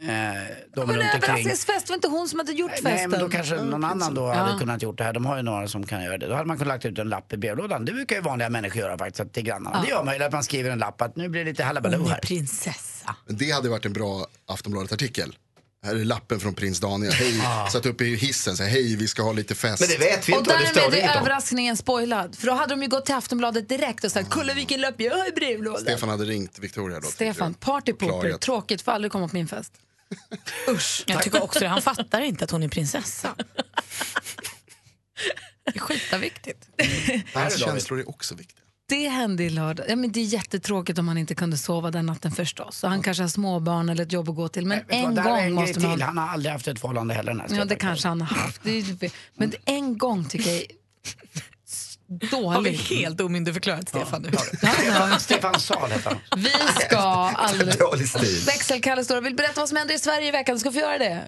eh, de Men runt omkring. överraskningsfest var inte hon som hade gjort festen. Nej, men då kanske någon annan då Ja. hade kunnat gjort det här. De har ju några som kan göra det. Då hade man kunnat lagt ut en lapp i brevlådan. Det brukar ju vanliga människor göra faktiskt, att till grannarna. Ja. Det gör man ju, att man skriver en lapp att nu blir det lite halabaloo Hon är här. prinsessa. Men Det hade varit en bra Aftonbladet-artikel. Här är lappen från prins Daniel. Hej, satt uppe i hissen. Så här, Hej, vi ska ha lite fest. Men det vet vi Och inte står därmed det är om. överraskningen spoilad. För då hade de ju gått till Aftonbladet direkt och sagt kolla vilken lapp jag har i brevlådan. Stefan hade ringt Victoria då. Stefan, partypooper, tråkigt, får aldrig komma på min fest. Usch. Jag tycker också det. Han fattar inte att hon är prinsessa. Det är skitviktigt. Hans David. känslor är också viktiga. Det hände i lördag. Ja, men det är jättetråkigt om han inte kunde sova den natten förstås. Så han kanske har småbarn eller ett jobb att gå till. Men vad, en är gång en måste man... till. Han har aldrig haft ett förhållande heller. Ja, det kanske han har haft. Men en gång tycker jag är Har vi dåligt. helt omyndigförklarat Stefan nu? Stefan Sahl heter han. Vi ska alldeles... Dålig. Växelkalle står och vill berätta vad som händer i Sverige i veckan. Du ska få göra det.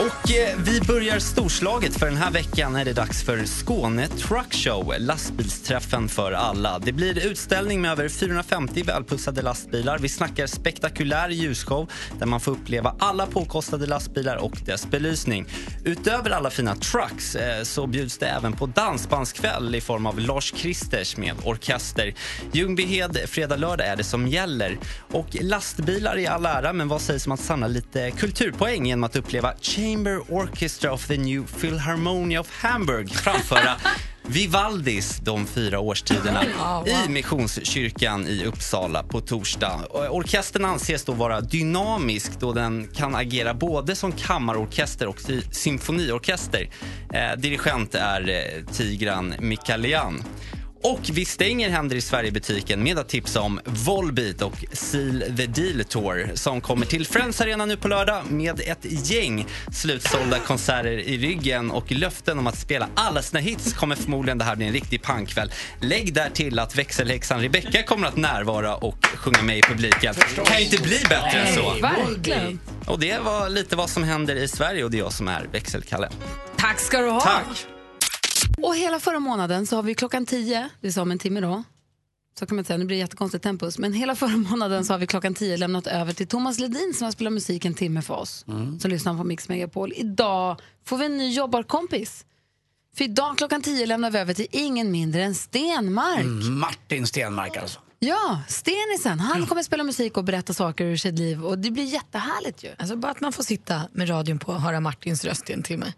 Och eh, vi börjar storslaget för den här veckan är det dags för Skåne Truck Show, lastbilsträffen för alla. Det blir utställning med över 450 välpussade lastbilar. Vi snackar spektakulär ljusshow där man får uppleva alla påkostade lastbilar och dess belysning. Utöver alla fina trucks eh, så bjuds det även på dansbandskväll i form av Lars Kristers med orkester. Ljungbyhed fredag, lördag är det som gäller. Och lastbilar i all ära, men vad sägs om att samla lite kulturpoäng genom att uppleva Chamber Orchestra of the New Philharmonia of Hamburg framföra Vivaldis De fyra årstiderna i Missionskyrkan i Uppsala på torsdag. Orkestern anses då vara dynamisk då den kan agera både som kammarorkester och sy- symfoniorkester. Eh, dirigent är eh, Tigran Mikaelian. Och vi stänger händer i Sverige-butiken med att tipsa om Volbeat och Seal the Deal Tour som kommer till Friends Arena nu på lördag med ett gäng slutsålda konserter i ryggen och löften om att spela alla sina hits kommer förmodligen det här bli en riktig pangkväll. Lägg där till att växelhäxan Rebecca kommer att närvara och sjunga med i publiken. Kan ju inte bli bättre än så. Verkligen. Och det var lite vad som händer i Sverige och det är jag som är växelkalle. Tack ska du ha. Tack! Och hela förra månaden så har vi klockan 10, det är om en timme då, så kan man säga, nu blir det jättekonstigt tempus, men hela förra månaden så har vi klockan 10 lämnat över till Thomas Ledin som har spelat musik en timme för oss, som lyssnar på Mix Megapol. Idag får vi en ny jobbarkompis. För idag klockan 10 lämnar vi över till ingen mindre än Stenmark. Mm, Martin Stenmark alltså. Ja, Stenisen. Han kommer spela musik och berätta saker ur sitt liv och det blir jättehärligt ju. Alltså bara att man får sitta med radion på och höra Martins röst i en timme.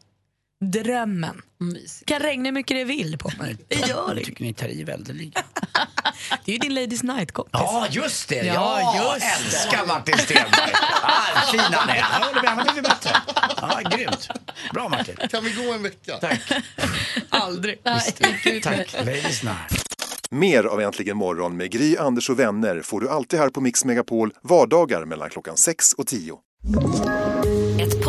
Drömmen. Mysigt. kan regna hur mycket det vill på mig. Det gör Jag det. tycker ni tar i väldigt. Det är ju din Ladies Night-kompis. Ja, just det. Ja, Ja, just älskar Martin Stenberg. Ah, fin han är. Jag håller med, han har blivit bättre. Ja, grymt. Bra Martin. Kan vi gå en vecka? Tack. Aldrig. Tack. Ladies night. Mer av Äntligen morgon med Gry, Anders och vänner får du alltid här på Mix Megapol vardagar mellan klockan 6 och 10.